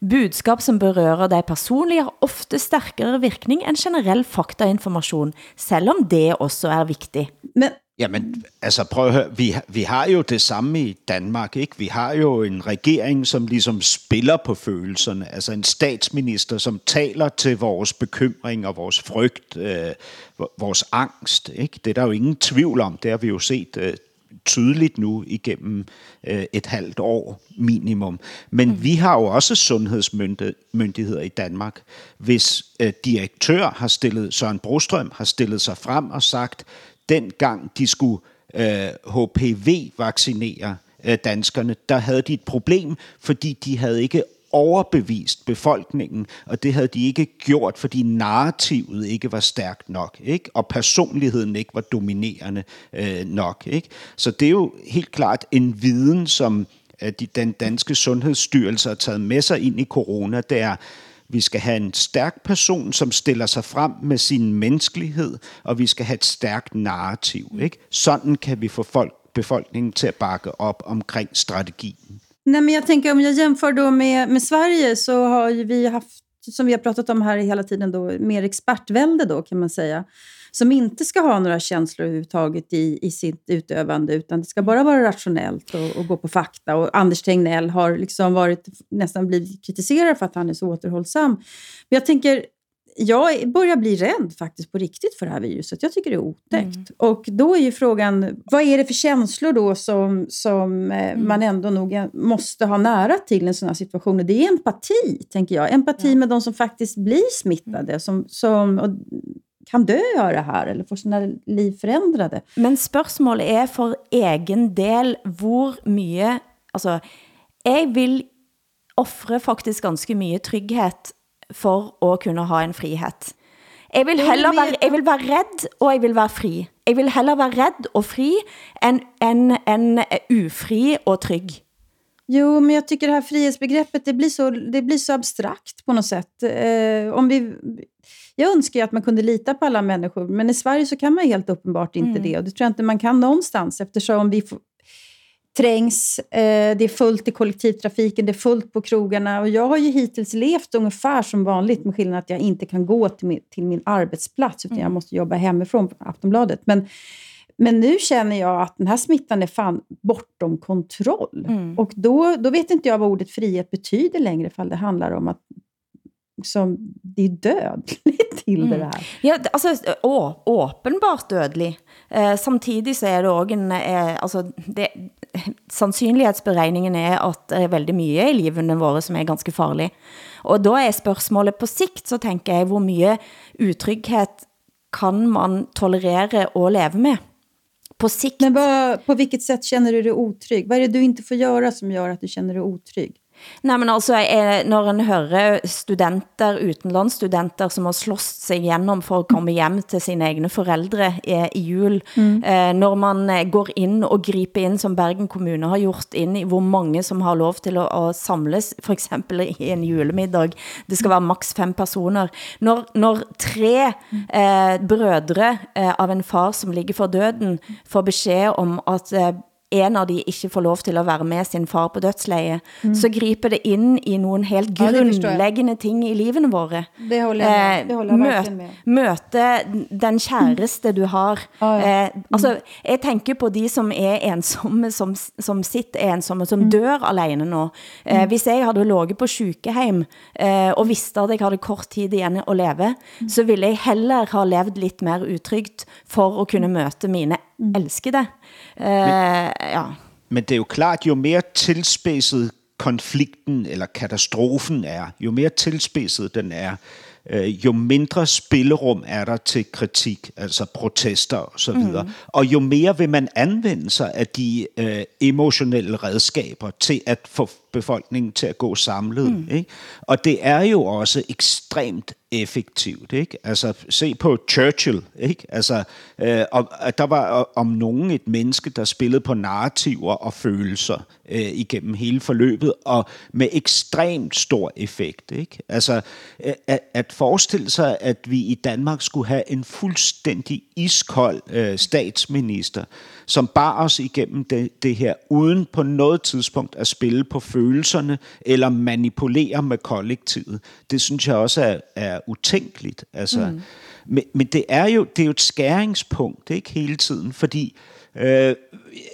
Budskap som berører dig personligt har ofte stærkere virkning end generell faktainformation, selv om det også er vigtigt. Men Jamen, altså prøv at høre, vi, vi har jo det samme i Danmark, ikke? Vi har jo en regering, som ligesom spiller på følelserne, altså en statsminister, som taler til vores bekymring og vores frygt, øh, vores angst, ikke? Det er der jo ingen tvivl om, det har vi jo set øh, tydeligt nu igennem øh, et halvt år minimum. Men mm. vi har jo også sundhedsmyndigheder i Danmark. Hvis øh, direktør har stillet, Søren Brostrøm har stillet sig frem og sagt, dengang de skulle øh, HPV-vaccinere øh, danskerne, der havde de et problem, fordi de havde ikke overbevist befolkningen, og det havde de ikke gjort, fordi narrativet ikke var stærkt nok, ikke? og personligheden ikke var dominerende øh, nok. Ikke? Så det er jo helt klart en viden, som øh, de, den danske sundhedsstyrelse har taget med sig ind i corona, det er, vi skal have en stærk person, som stiller sig frem med sin menneskelighed, og vi skal have et stærkt narrativ. Ikke? Sådan kan vi få folk, befolkningen til at bakke op omkring strategien. Nej, men jag tänker om jag jämför då med, med Sverige så har ju vi haft, som vi har pratat om här hela tiden, då, mer expertvälde då kan man säga. Som inte ska ha några känslor överhuvudtaget i, i sitt utövande, utan det ska bara vara rationellt och, och gå på fakta. Och Anders Tegnell har liksom varit, nästan blivit kritiserad för att han är så återhållsam. Men jag tänker, jag börjar bli rädd faktiskt på riktigt för det här viruset. Jag tycker det är otäckt. Mm. Och då är ju frågan, vad är det för känslor då som, som eh, mm. man ändå nog måste ha nära till en sån här situation? Det är empati, tänker jag. Empati ja. med de som faktiskt blir smittade, som, som och kan dö av det här eller få sina liv förändrade. Men spørgsmålet er for egen del, hvor mye, altså, jeg vil offre faktisk ganske mye trygghet for at kunne ha en frihed. Jeg vil, heller være, jeg vil være redd, og jeg vil være fri. Jeg vil heller være redd og fri, end, end, end ufri og trygg. Jo, men jag tycker det här frihetsbegreppet, det blir så, det blir så abstrakt på något sätt. Eh, om vi, jag önskar ju att man kunde lita på alla människor, men i Sverige så kan man helt uppenbart inte mm. det. Och det tror jag inte man kan någonstans, eftersom vi trängs, eh, det är fullt i kollektivtrafiken, det är fullt på krogarna. Och jag har ju hittills levt ungefär som vanligt, med skillnad att jag inte kan gå till min, till min arbetsplats, utan mm. jag måste jobba hemifrån på Aftonbladet. Men, men nu känner jag att den här smittan är fan bortom kontroll. Mm. Och då, då vet inte jag vad ordet frihet betyder längre, ifall det handlar om att som det är dödligt till mm. det här. Ja, altså, å, åbenbart dødelig. Eh, samtidig så er det også en, eh, altså, det, sandsynlighedsberegningen er, at det er veldig mye i livene våre, som er ganske farlig. Og da er spørgsmålet på sikt, så tænker jeg, hvor mye utrygghet kan man tolerere og leve med? På sikt. Men vad, på vilket sätt känner du dig otrygg? Vad är det du inte får göra som gör att du känner dig otrygg? Nej, men altså, eh, når en hører studenter, utenlandsstudenter, som har slåst sig igennem for at komme hjem til sine egne forældre eh, i jul, mm. eh, når man eh, går ind og griper ind, som Bergen Kommune har gjort ind i, hvor mange som har lov til at, at samles, for eksempel i en julemiddag, det skal være maks fem personer, når, når tre eh, brødre eh, av en far, som ligger for døden, får besked om at eh, en av de ikke får lov til at være med sin far på dødsleje, mm. så griper det ind i nogle helt Ja, grundlæggende ting i livene våre. Det holder jeg med. Det holder jeg møt, verkligen med. møte den kæreste du har. Eh, altså, jeg tænker på de, som er ensomme, som, som sitter ensomme, som dør alene nå. Eh, Mm. hvis jeg havde låget på sykeheim, eh, og vidste at jeg havde kort tid igjen at leve, så ville jeg heller ha levd lidt mere utrygt for at kunne møte mine elskede. Eh, ja. Men det er jo klart, jo mere tilspidset konflikten eller katastrofen er, jo mere tilspidset den er, øh, jo mindre spillerum er der til kritik, altså protester og så videre. Mm. Og jo mere vil man anvende sig af de øh, emotionelle redskaber til at få befolkningen til at gå samlet. Mm. Ikke? Og det er jo også ekstremt effektivt. Ikke? Altså, se på Churchill. Ikke? Altså, øh, og, at der var øh, om nogen et menneske, der spillede på narrativer og følelser øh, igennem hele forløbet, og med ekstremt stor effekt. Ikke? Altså, øh, at, at forestille sig, at vi i Danmark skulle have en fuldstændig iskold øh, statsminister, som bar os igennem det, det her, uden på noget tidspunkt at spille på følelserne eller manipulere med kollektivet. Det synes jeg også er, er utænkeligt. Altså, mm. men, men det er jo det er jo et skæringspunkt ikke hele tiden, fordi øh,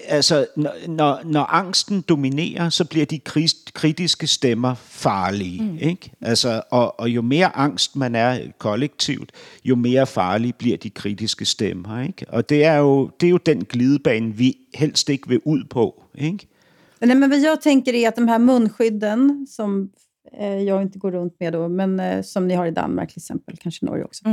altså, når, når, når angsten dominerer, så bliver de kris- kritiske stemmer farlige. Mm. Ikke? Altså, og, og jo mere angst man er kollektivt, jo mere farlige bliver de kritiske stemmer. Ikke? Og det er, jo, det er jo den glidebane, vi helst ikke vil ud på. Ikke? Nej, men vad jag tänker är att de här munskydden, som jag inte går runt med då, men eh, som ni har i Danmark till exempel, kanske Norge också.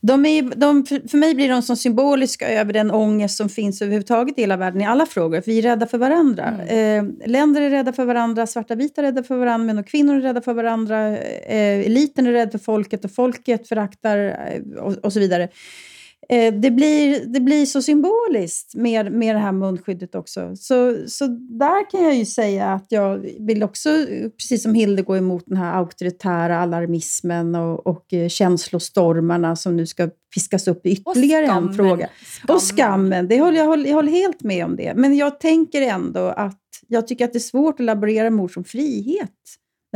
De är, de, för mig blir de som symboliska över den ångest som finns överhuvudtaget i hela världen i alla frågor. Vi är rädda för varandra. Eh, länder är rädda för varandra, svarta vita är rädda för varandra, män och kvinnor är rädda för varandra. Eh, eliten är rädd för folket och folket föraktar eh, och, och så vidare. Eh, det, blir, det blir så symboliskt med, med det här munskyddet också. Så, så där kan jag ju säga att jag vill också, precis som Hilde, gå emot den här auktoritära alarmismen och, och eh, känslostormarna som nu ska piskas upp i ytterligare skammen. en fråga. Och skammen, det håller, jag, håller, jag håller helt med om det. Men jag tänker ändå att jag tycker att det är svårt att laborera med ord som frihet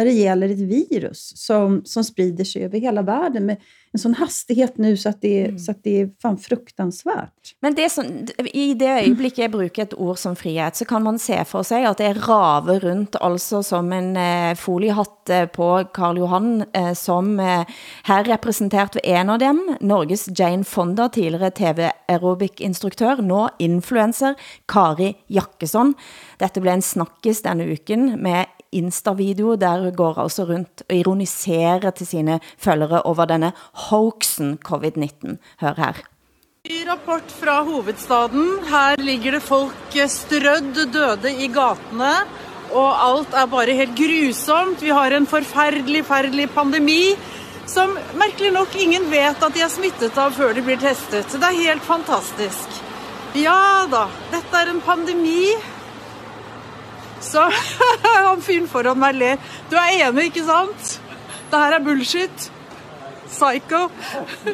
när det gäller ett virus som, som sprider sig över hela världen med en sån hastighet nu så att det, så att det är fan fruktansvärt. Men det som, i det øjeblik jeg bruger et ord som frihet, så kan man se for sig, at det raver rundt, altså som en eh, foliehatt eh, på Karl Johan, eh, som eh, her repræsentert ved en av dem, Norges Jane Fonda, tidligere TV-aerobic-instruktør, nå influencer, Kari Jakkesson. Dette blev en snakkes denne uken med Insta-video, der hun går altså rundt og ironiserer til sine følgere over denne hoaxen covid-19. Hør her. Ny rapport fra hovedstaden. Her ligger det folk strødd døde i gatene. Og alt er bare helt grusomt. Vi har en forferdelig, forferdelig pandemi som merkelig nok ingen vet at de er smittet av før de blir testet. Det er helt fantastisk. Ja da, dette er en pandemi. Så han fyren foran meg ler. Du er enig, ikke sant? Det her er bullshit. Psycho.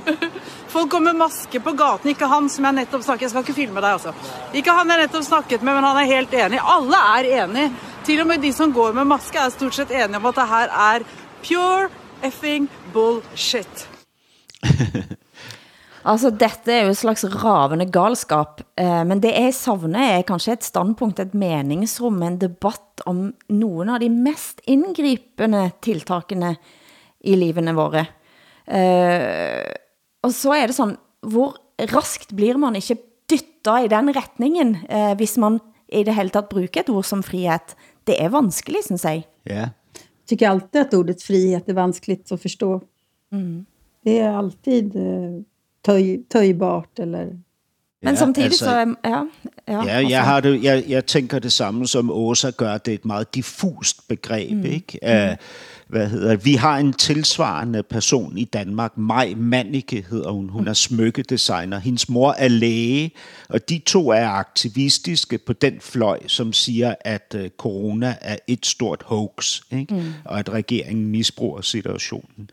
Folk går med maske på gaten. Ikke han som jeg nettopp snakket Jeg skal ikke filme deg, altså. Ikke han jeg nettopp snakket med, men han er helt enig. Alle er enig. Til og med de som går med maske, er stort sett enige om at det her er pure effing bullshit. Altså, dette er jo et slags ravende galskap, eh, men det jeg savner er kanskje et standpunkt, et meningsrum, en debatt om nogle av de mest indgripende tiltakene i livene våre. Eh, og så er det sådan, hvor raskt blir man ikke dyttet i den retningen, eh, hvis man i det hele taget bruger et ord som frihet? Det er vanskelig, synes jeg. Ja. Jag tycker alltid att ordet frihet är vanskligt att förstå. Mm. Det är alltid eh, töj, töjbart eller... Men Ja, samtidig altså- så, er- ja, ja, Ja, jeg, har det, jeg, jeg tænker det samme som Åsa gør. Det er et meget diffust begreb. Mm. Ikke? Uh, hvad hedder det? Vi har en tilsvarende person i Danmark. Maj Mannicke hedder hun. Hun er smykkedesigner. Hendes mor er læge, og de to er aktivistiske på den fløj, som siger, at uh, corona er et stort hoax, ikke? Mm. og at regeringen misbruger situationen.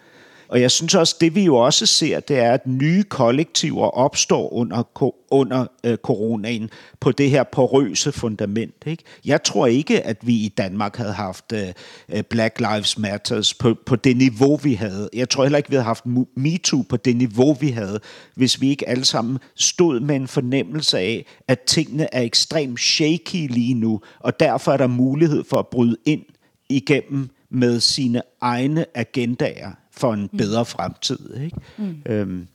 Og jeg synes også, det vi jo også ser, det er, at nye kollektiver opstår under, under øh, coronaen på det her porøse fundament. Ikke? Jeg tror ikke, at vi i Danmark havde haft øh, øh Black Lives Matters på, på det niveau, vi havde. Jeg tror heller ikke, vi havde haft MeToo på det niveau, vi havde, hvis vi ikke alle sammen stod med en fornemmelse af, at tingene er ekstremt shaky lige nu, og derfor er der mulighed for at bryde ind igennem med sine egne agendaer for en bedre fremtid. Ikke? Mm. Øhm,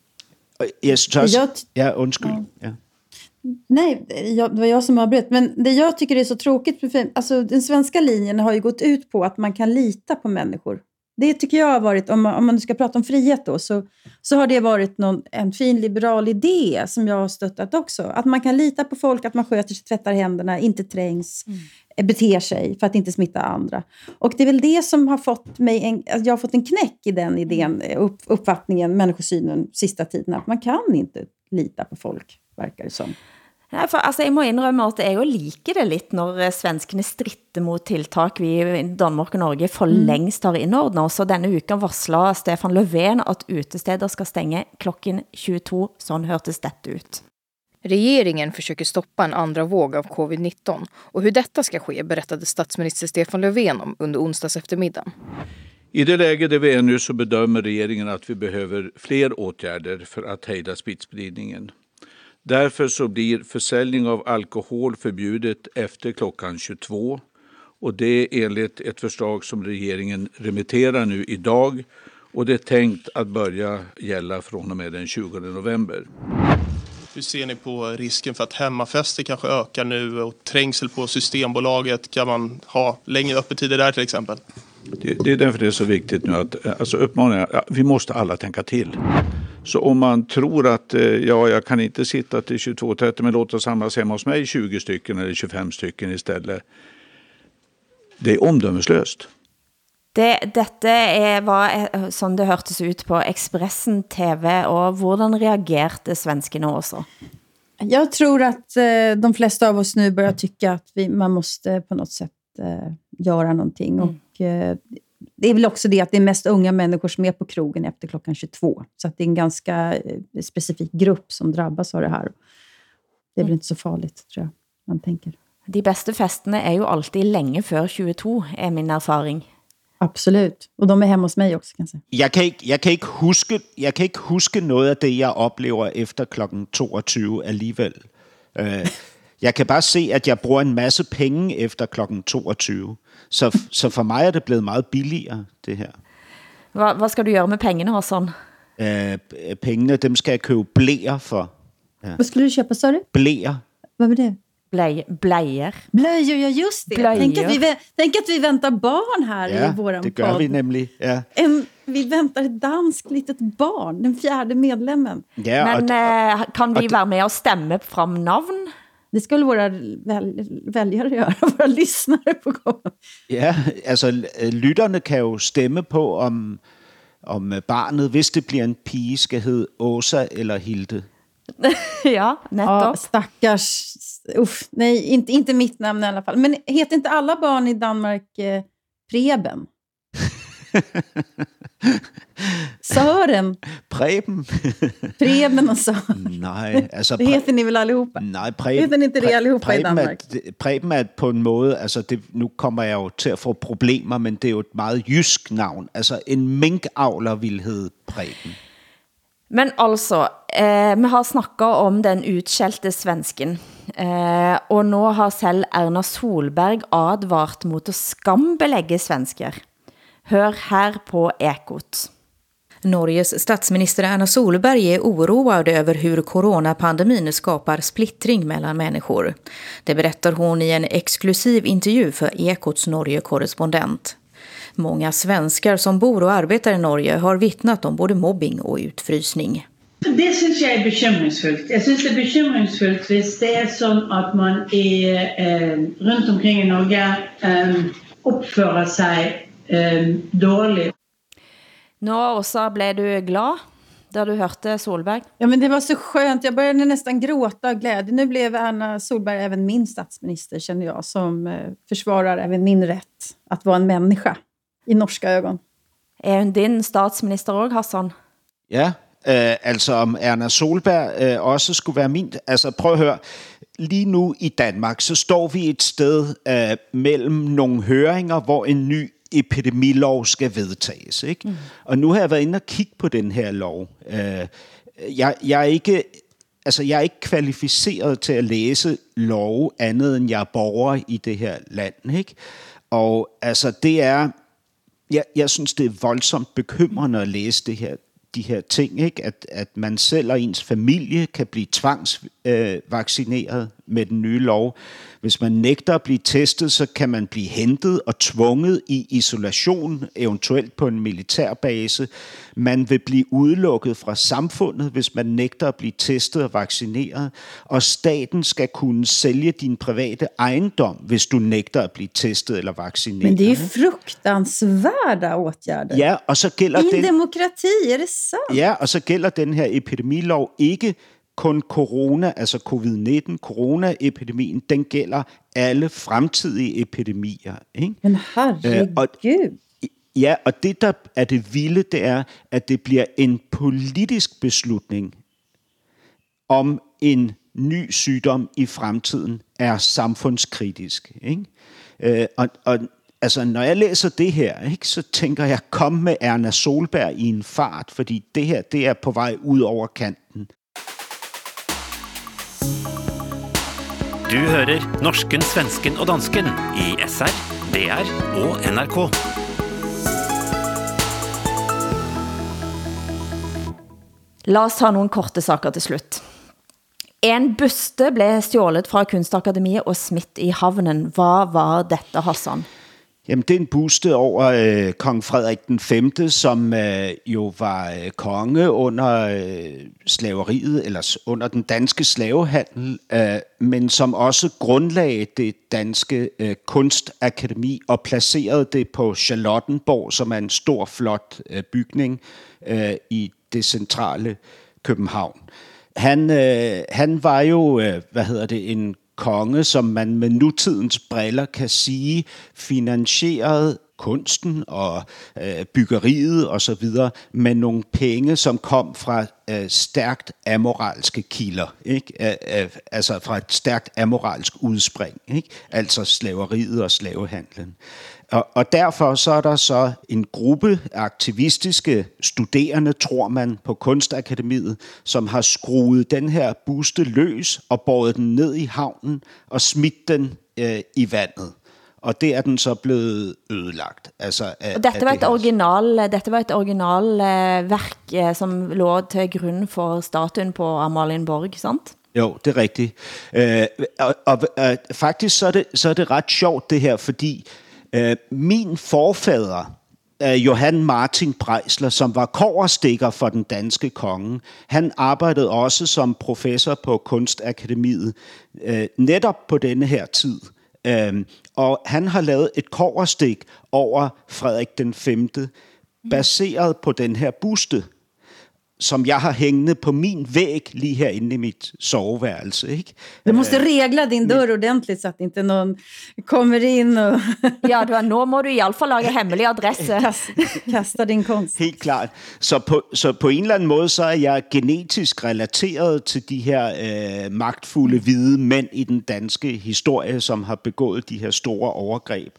og jeg synes også... Jag, ja, undskyld. Ja. Nej, jag, det var jag som avbröt. Men det jag tycker är så tråkigt, alltså den svenska linjen har ju gått ut på att man kan lita på människor. Det tycker jag har varit, om man, om man ska prata om frihet då, så, så har det varit någon, en fin liberal idé som jag har stöttat också. Att man kan lita på folk, att man sköter sig, tvättar händerna, inte trängs, mm. beter sig för att inte smitta andra. Och det är väl det som har fått mig, en, jag har fått en knäck i den idén, upp, uppfattningen, människosynen sista tiden, att man kan inte lita på folk, verkar det som. Nei, for altså, jeg må indrømme, at jeg jo liker det lidt, når eh, svenskene stritter mot tiltak vi i Danmark og Norge for mm. længst har indordnet Så denne uken varsler Stefan Löfven, at utesteder skal stänge klokken 22. Sådan hørtes dette ut. Regeringen försöker stoppa en andra våg av covid-19 och hur detta ska ske berättade statsminister Stefan Löfven om under onsdags eftermiddagen. I det läge där vi är nu så bedömer regeringen att vi behöver fler åtgärder för att hejda smittspridningen. Därför så blir försäljning av alkohol förbjudet efter klockan 22 och det är enligt ett förslag som regeringen remitterar nu idag och det är tänkt att börja gälla från och med den 20 november. Hur ser ni på risken för att hemmafester kanske ökar nu och trängsel på Systembolaget? Kan man ha längre öppettider där till exempel? Det, det är därför det är så viktigt nu att alltså uppmaningar, vi måste alla tänka till. Så om man tror att eh, ja, jag kan inte sitta till 22.30 men låt oss samlas hemma hos mig 20 stycken eller 25 stycken istället. Det är omdömeslöst. Det, dette er, var eh, sådan det hørtes ut på Expressen TV, og hvordan reagerte svenskene også? Jag tror att eh, de flesta av oss nu börjar tycka att vi, man måste på något sätt eh, göra någonting. Mm. Och, eh, det är väl också det att det är mest unga människor som är på krogen efter klockan 22. Så att det är en ganska eh, specifik grupp som drabbas av det här. Det är väl inte så farligt, tror jag, man tänker. De bästa festerna är ju alltid länge för 22, är min erfaring. Absolut. Og de er hjemme hos mig også, kan jeg sige. Jeg kan ikke, jeg kan ikke, huske, jeg kan ikke huske noget af det, jeg oplever efter klokken 22 alligevel. Uh, jeg kan bare se, at jeg bruger en masse penge efter klokken 22. Så, så for mig er det blevet meget billigere, det her. Hvad, hvad skal du gøre med pengene, Hassan? Uh, pengene, dem skal jeg købe blæer for. Ja. Hvad skulle du købe, sorry? Blæer. Hvad var det? Blöj, blöjor. Blöjor, ja just det. Tänk att, vi, tänk att vi väntar barn här ja, i våran det gör podd. vi nämligen. Ja. En, vi väntar ett danskt litet barn, den fjärde medlemmen. Ja, Men och, äh, kan vi vara med och stämma fram navn? Det skulle våra väl, väljare göra, våra lyssnare på gång. Ja, altså lytterne kan jo stemme på, om, om barnet, hvis det bliver en pige, skal hedde Åsa eller Hilde. ja, nettopp. Ja, stackars. Uff, nej, inte, inte mitt namn i alla fall. Men heter inte alla barn i Danmark eh, Preben? Søren. Preben. Preben och Søren. Nej, altså... Det heter ni väl allihopa? Nej, Preben, heter ni inte det allihopa Preben i Danmark? Er, Preben er på en måde, altså det, nu kommer jeg jo til at få problemer, men det er jo et meget jysk navn. Altså en minkavler vil hedde Preben. Men altså, eh, vi har snakket om den utskjelte svensken, eh, og nå har selv Erna Solberg advart mot at skambelægge svensker. Hør her på Ekot. Norges statsminister Erna Solberg är oroad över hur coronapandemin skapar splittring mellan människor. Det berättar hon i en exklusiv intervju för Ekots Norge-korrespondent. Många svenskar som bor och arbetar i Norge har vittnat om både mobbing och utfrysning. Det synes jeg er bekymringsfuldt. Jeg synes det er bekymringsfuldt hvis det er sånn at man i, eh, rundt omkring i Norge eh, oppfører seg eh, dårligt. Nå også blev du glad da du hørte Solberg? Ja, men det var så skönt. Jag började nästan gråta av glädje. Nu blev Erna Solberg även min statsminister, känner jag, som eh, försvarar även min rätt att vara en människa i norska ögon. Er hun din statsminister også, Hassan? Ja, øh, altså om Erna Solberg øh, også skulle være min. Altså prøv at høre, lige nu i Danmark, så står vi et sted øh, mellem nogle høringer, hvor en ny epidemilov skal vedtages. Ikke? Mm. Og nu har jeg været inde og kigge på den her lov. Øh, jeg, jeg er ikke altså jeg er ikke kvalificeret til at læse lov andet end jeg er borger i det her land, ikke? Og altså det er, jeg, jeg synes det er voldsomt bekymrende at læse det her de her ting, ikke? At, at man selv og ens familie kan blive tvangsvaccineret øh, med den nye lov. Hvis man nægter at blive testet, så kan man blive hentet og tvunget i isolation, eventuelt på en militærbase. Man vil blive udelukket fra samfundet, hvis man nægter at blive testet og vaccineret. Og staten skal kunne sælge din private ejendom, hvis du nægter at blive testet eller vaccineret. Men det är ju fruktansvärda åtgärder. Ja, og så gælder I den... demokrati, är det sant? Ja, og så gælder den her epidemilov ikke kun corona, altså covid-19, coronaepidemien, den gælder alle fremtidige epidemier. Ikke? Men herregud. og, ja, og det der er det vilde, det er, at det bliver en politisk beslutning, om en ny sygdom i fremtiden er samfundskritisk. Ikke? Øh, og, og altså, når jeg læser det her, ikke, så tænker jeg, kom med Erna Solberg i en fart, fordi det her, det er på vej ud over kanten. Du hører norsken, svensken og dansken i SR, DR og NRK. La oss ta nogle korte saker til slut. En buste blev stjålet fra Kunstakademiet og smidt i havnen. Hvad var dette, Hassan? Jamen, det er en buste over øh, kong Frederik den 5., som øh, jo var øh, konge under øh, slaveriet, eller under den danske slavehandel, øh, men som også grundlagde det danske øh, kunstakademi og placerede det på Charlottenborg, som er en stor, flot øh, bygning øh, i det centrale København. Han, øh, han var jo, øh, hvad hedder det, en konge, som man med nutidens briller kan sige finansierede kunsten og øh, byggeriet og så videre med nogle penge, som kom fra øh, stærkt amoralske kilder, ikke? Øh, øh, altså fra et stærkt amoralsk udspring, ikke? altså slaveriet og slavehandlen. Og, og derfor så er der så en gruppe aktivistiske studerende, tror man, på Kunstakademiet, som har skruet den her buste løs og båret den ned i havnen og smidt den øh, i vandet. Og det er den så blevet ødelagt. Altså, af, og dette var et original, dette var et original uh, værk, uh, som lå til grund for statuen på Amalienborg, sant? Jo, det er rigtigt. Uh, og, og uh, faktisk så er, det, så er det ret sjovt det her, fordi uh, min forfader, uh, Johan Martin Breisler, som var koverstikker for den danske konge, han arbejdede også som professor på Kunstakademiet uh, netop på denne her tid. Øhm, og han har lavet et koverstik over Frederik den 5. baseret på den her buste, som jeg har hængende på min væg lige herinde i mit soveværelse. Ikke? Du måste regla din dörr ordentligt så att inte någon kommer in och... ja, du, nu må du i alla fall lage hemmelig adresse. Kast, kasta din konst. Helt klart. Så på, så på en eller anden måde, så er jeg genetisk relateret til de her øh, magtfulde hvide mænd i den danske historie, som har begået de her store overgreb.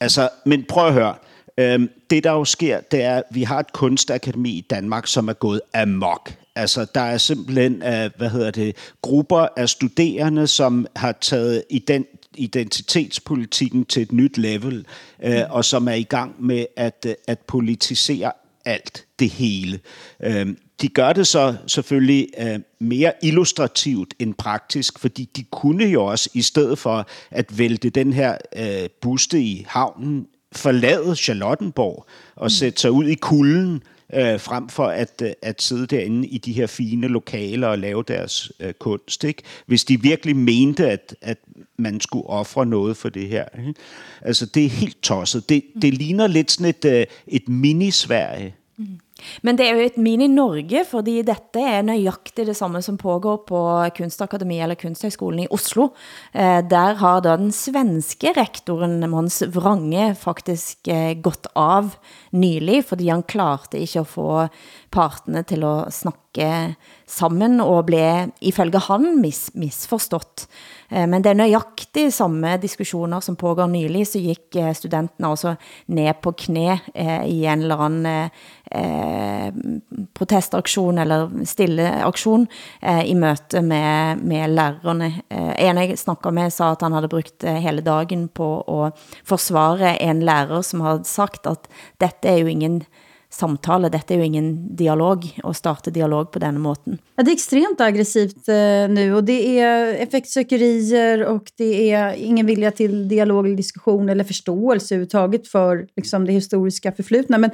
Altså, men prøv at høre. Øhm, det der jo sker, det er, at vi har et kunstakademi i Danmark, som er gået amok. Altså, der er simpelthen, uh, hvad hedder det, grupper af studerende, som har taget ident identitetspolitikken til et nyt level, uh, mm. og som er i gang med at, uh, at politisere alt, det hele. Uh, de gør det så selvfølgelig uh, mere illustrativt end praktisk, fordi de kunne jo også, i stedet for at vælte den her buste i havnen, forlade Charlottenborg og sætte sig ud i kulden, øh, frem for at, øh, at sidde derinde i de her fine lokaler og lave deres øh, kunst. Ikke? Hvis de virkelig mente, at, at man skulle ofre noget for det her. Ikke? Altså, det er helt tosset. Det, det ligner lidt sådan et, øh, et mini-Sverige. Mm. Men det er jo et mini-Norge, fordi dette er nøjagtigt det samme som pågår på Kunstakademi eller Kunsthøgskolen i Oslo. Eh, der har da den svenske rektoren Måns Vrange faktisk eh, gått av nylig, fordi han klarte ikke at få partene til at snakke sammen og blev ifølge han mis misforstått. Eh, men det er nøjagtigt samme diskussioner som pågår nylig, så gik eh, studenterne også altså ned på knæ eh, i en eller anden eh, protestaktion eller stille aktion eh, i møte med, med lærerne. Eh, en jeg snakkede med sa at han havde brugt eh, hele dagen på at forsvare en lærer, som havde sagt at dette er jo ingen samtale. Dette är ju ingen dialog och starta dialog på den måten. Ja, det är extremt aggressivt eh, nu och det är effektsökerier och det är ingen vilja till dialog eller diskussion eller förståelse överhuvudtaget för liksom, det historiska förflutna. Men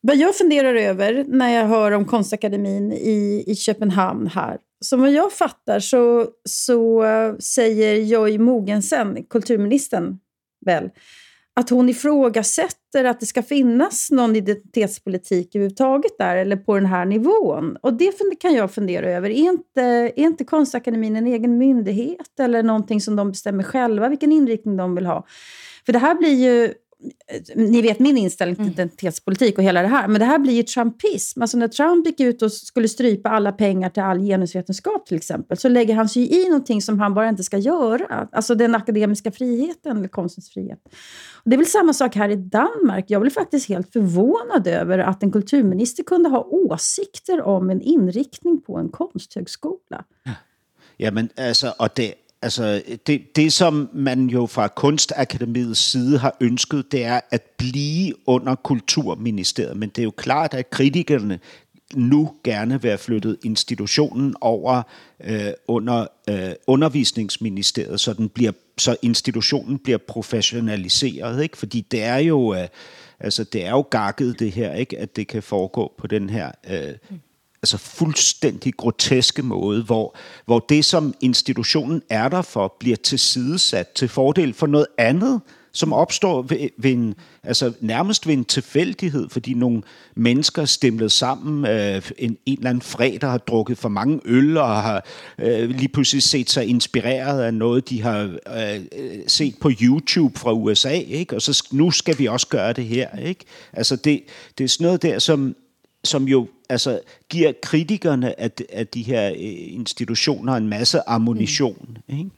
vad jag funderar över när jag hör om konstakademin i, i Köpenhamn här, som vad jag fattar så, så eh, säger Joy Mogensen, kulturministern, väl, att hon ifrågasätter att det ska finnas någon identitetspolitik överhuvudtaget där eller på den här nivån. Och det kan jag fundera över. Är inte, är inte Konstakademin en egen myndighet eller någonting som de bestämmer själva vilken inriktning de vill ha? För det här blir ju ni vet min inställning till identitetspolitik och hela det här, men det här blir ju trumpism. Alltså när Trump gick ut och skulle strypa alla pengar till all genusvetenskap till exempel, så lägger han sig i någonting som han bara inte ska göra. Alltså den akademiska friheten, eller konstens frihet. Det är väl samma sak här i Danmark. Jag blev faktiskt helt förvånad över att en kulturminister kunde ha åsikter om en inriktning på en konsthögskola. Ja, men alltså, och det, altså, det, det, som man jo fra Kunstakademiets side har ønsket, det er at blive under Kulturministeriet. Men det er jo klart, at kritikerne nu gerne vil have flyttet institutionen over øh, under øh, undervisningsministeriet, så, den bliver, så institutionen bliver professionaliseret. Ikke? Fordi det er jo... Øh, altså det er jo gakket det her, ikke, at det kan foregå på den her øh, altså fuldstændig groteske måde, hvor, hvor det, som institutionen er der for, bliver tilsidesat til fordel for noget andet, som opstår ved, ved en, altså nærmest ved en tilfældighed, fordi nogle mennesker stemlet sammen øh, en, en eller anden fredag har drukket for mange øl og har øh, lige pludselig set sig inspireret af noget, de har øh, set på YouTube fra USA, ikke? og så nu skal vi også gøre det her. Ikke? Altså det, det er sådan noget der, som, som jo altså, giver kritikerne af, af de her øh, institutioner en masse ammunition. Mm. Ikke?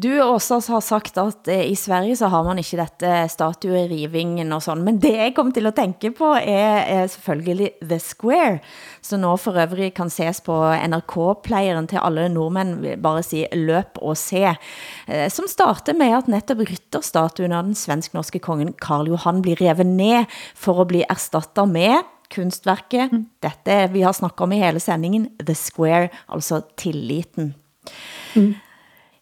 Du også har sagt at eh, i Sverige så har man ikke dette statuerivingen og sådan, men det jeg kom til at tænke på er, er selvfølgelig The Square, som nå for øvrig kan ses på NRK-playeren til alle nordmænd, bare sige løp og se, eh, som starter med at netop rytterstatuen av den svensk-norske kongen Karl Johan blir revet ned for at blive erstattet med kunstverket, mm. dette vi har snakket om i hele sendingen, The Square, altså tilliten. Mm.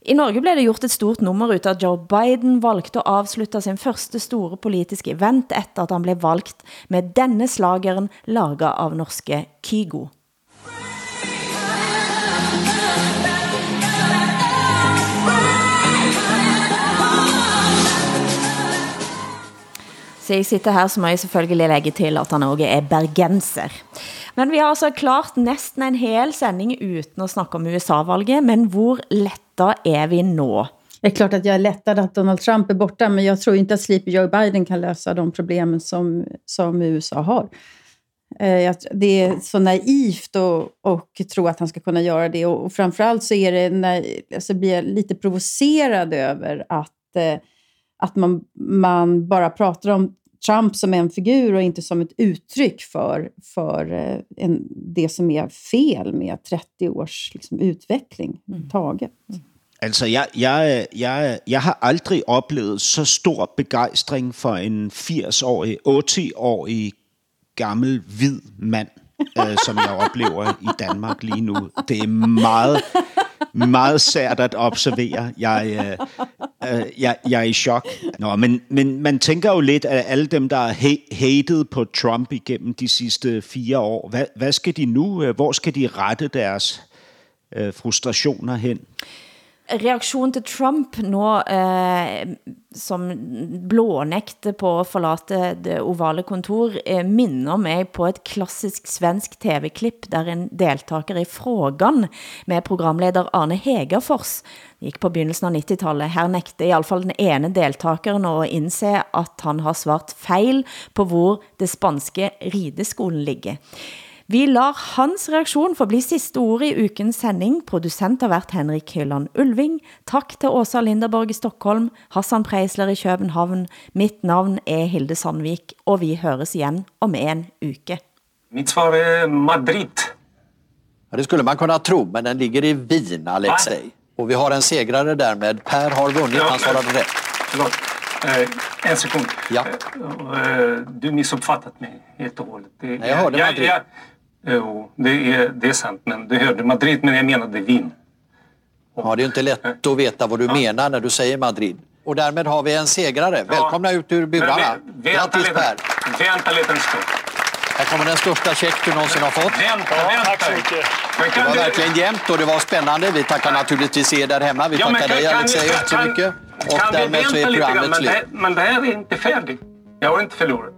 I Norge blev det gjort et stort nummer ut at Joe Biden valgte at avslutte sin første store politiske event efter at han blev valgt med denne slageren laget av norske Kygo. Så jeg sitter her, så må jeg selvfølgelig lægge til, at han også er bergenser. Men vi har altså klart næsten en hel sending uden at snakke om USA-valget, men hvor let detta er vi nå? Det är klart att jag är lättad att Donald Trump är borta, men jag tror inte att Sleepy Joe Biden kan lösa de problemen som, som USA har. Eh, det är så naivt att tro att han ska kunna göra det. Och framförallt så är det när, alltså blir jag lite provocerad över att, eh, att man, man bara pratar om Trump som en figur och inte som ett uttryck för, för eh, en, det som är fel med 30 års liksom, utveckling mm. taget. Mm. Altså, jeg, jeg, jeg, jeg har aldrig oplevet så stor begejstring for en 80-årig, 80-årig gammel hvid mand, øh, som jeg oplever i Danmark lige nu. Det er meget, meget sært at observere. Jeg, øh, øh, jeg, jeg er i chok. Nå, men, men man tænker jo lidt, at alle dem, der har hated på Trump igennem de sidste fire år, hvad, hvad skal de nu? Øh, hvor skal de rette deres øh, frustrationer hen? Reaktion til Trump nå, eh, som blånægte på at forlate det ovale kontor, eh, minner mig på et klassisk svensk tv-klipp, der en deltaker i Frågan med programleder Arne Hegerfors gik på begyndelsen av 90-tallet. Her nægte i alle fall den ene deltakeren at indse, at han har svart fejl på hvor det spanske rideskolen ligger. Vi lar hans reaktion forbli sidste ord i ukens sending. Producent har været Henrik Hylland Ulving. Tak til Åsa Linderborg i Stockholm, Hassan Preisler i København. Mitt navn er Hilde Sandvik, og vi høres igen om en uke. Mitt svar är Madrid. Ja, det skulle man kunna tro, men den ligger i Wien, Alexej. Och vi har en segrare därmed. Per har vunnit, han svarade rätt. Förlåt. Eh, en sekund. Ja. Eh, du missuppfattat mig helt och hållet. Det, Nej, jag hörde Madrid. Jag, jo, det är, det är sant. Men du hörde Madrid, men jag menade Wien. Ja, det är ju inte lätt att veta vad du menar när du säger Madrid. Och därmed har vi en segrare. Välkomna ut ur burarna. Men Grattis lite. Per! Vänta lite en stund. Här kommer den största check du någonsin har fått. Vänta, vänta. Tack så mycket. Men Det var verkligen jämnt och det var spännande. Vi tackar naturligtvis er där hemma. Vi Ja, men tackar dig Alexej så mycket. Och Kan vi därmed så är programmet Men slut. det, men det här är inte färdigt. Jag har inte förlorat.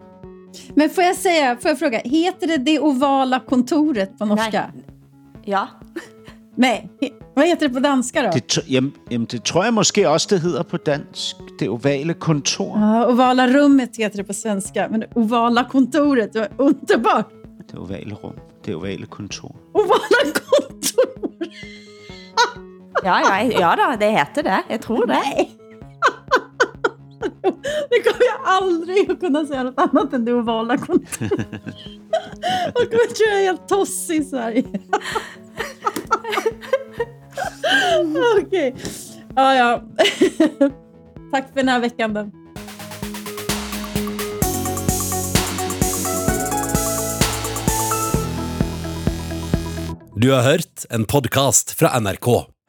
Men får jag säga, får jag fråga, heter det det ovala kontoret på norska? Ja. Nej, vad heter det på danska då? Det, jamen, jamen, det tror jeg måske også, det hedder på dansk. Det ovale kontor. Ja, ovala rummet heter det på svenska, men det ovala kontoret, det var underbart. Det ovale rum. Det ovale kontor. Ovala kontor! Ja, ja, ja da, det heter det. Jeg tror det. Det kommer jag aldrig att kunna säga något annat än det ovala kontoret. Jag kommer tror jag är helt tossig i Sverige. Okej. Ja, ja. Tack för den här veckan då. Du har hørt en podcast fra NRK.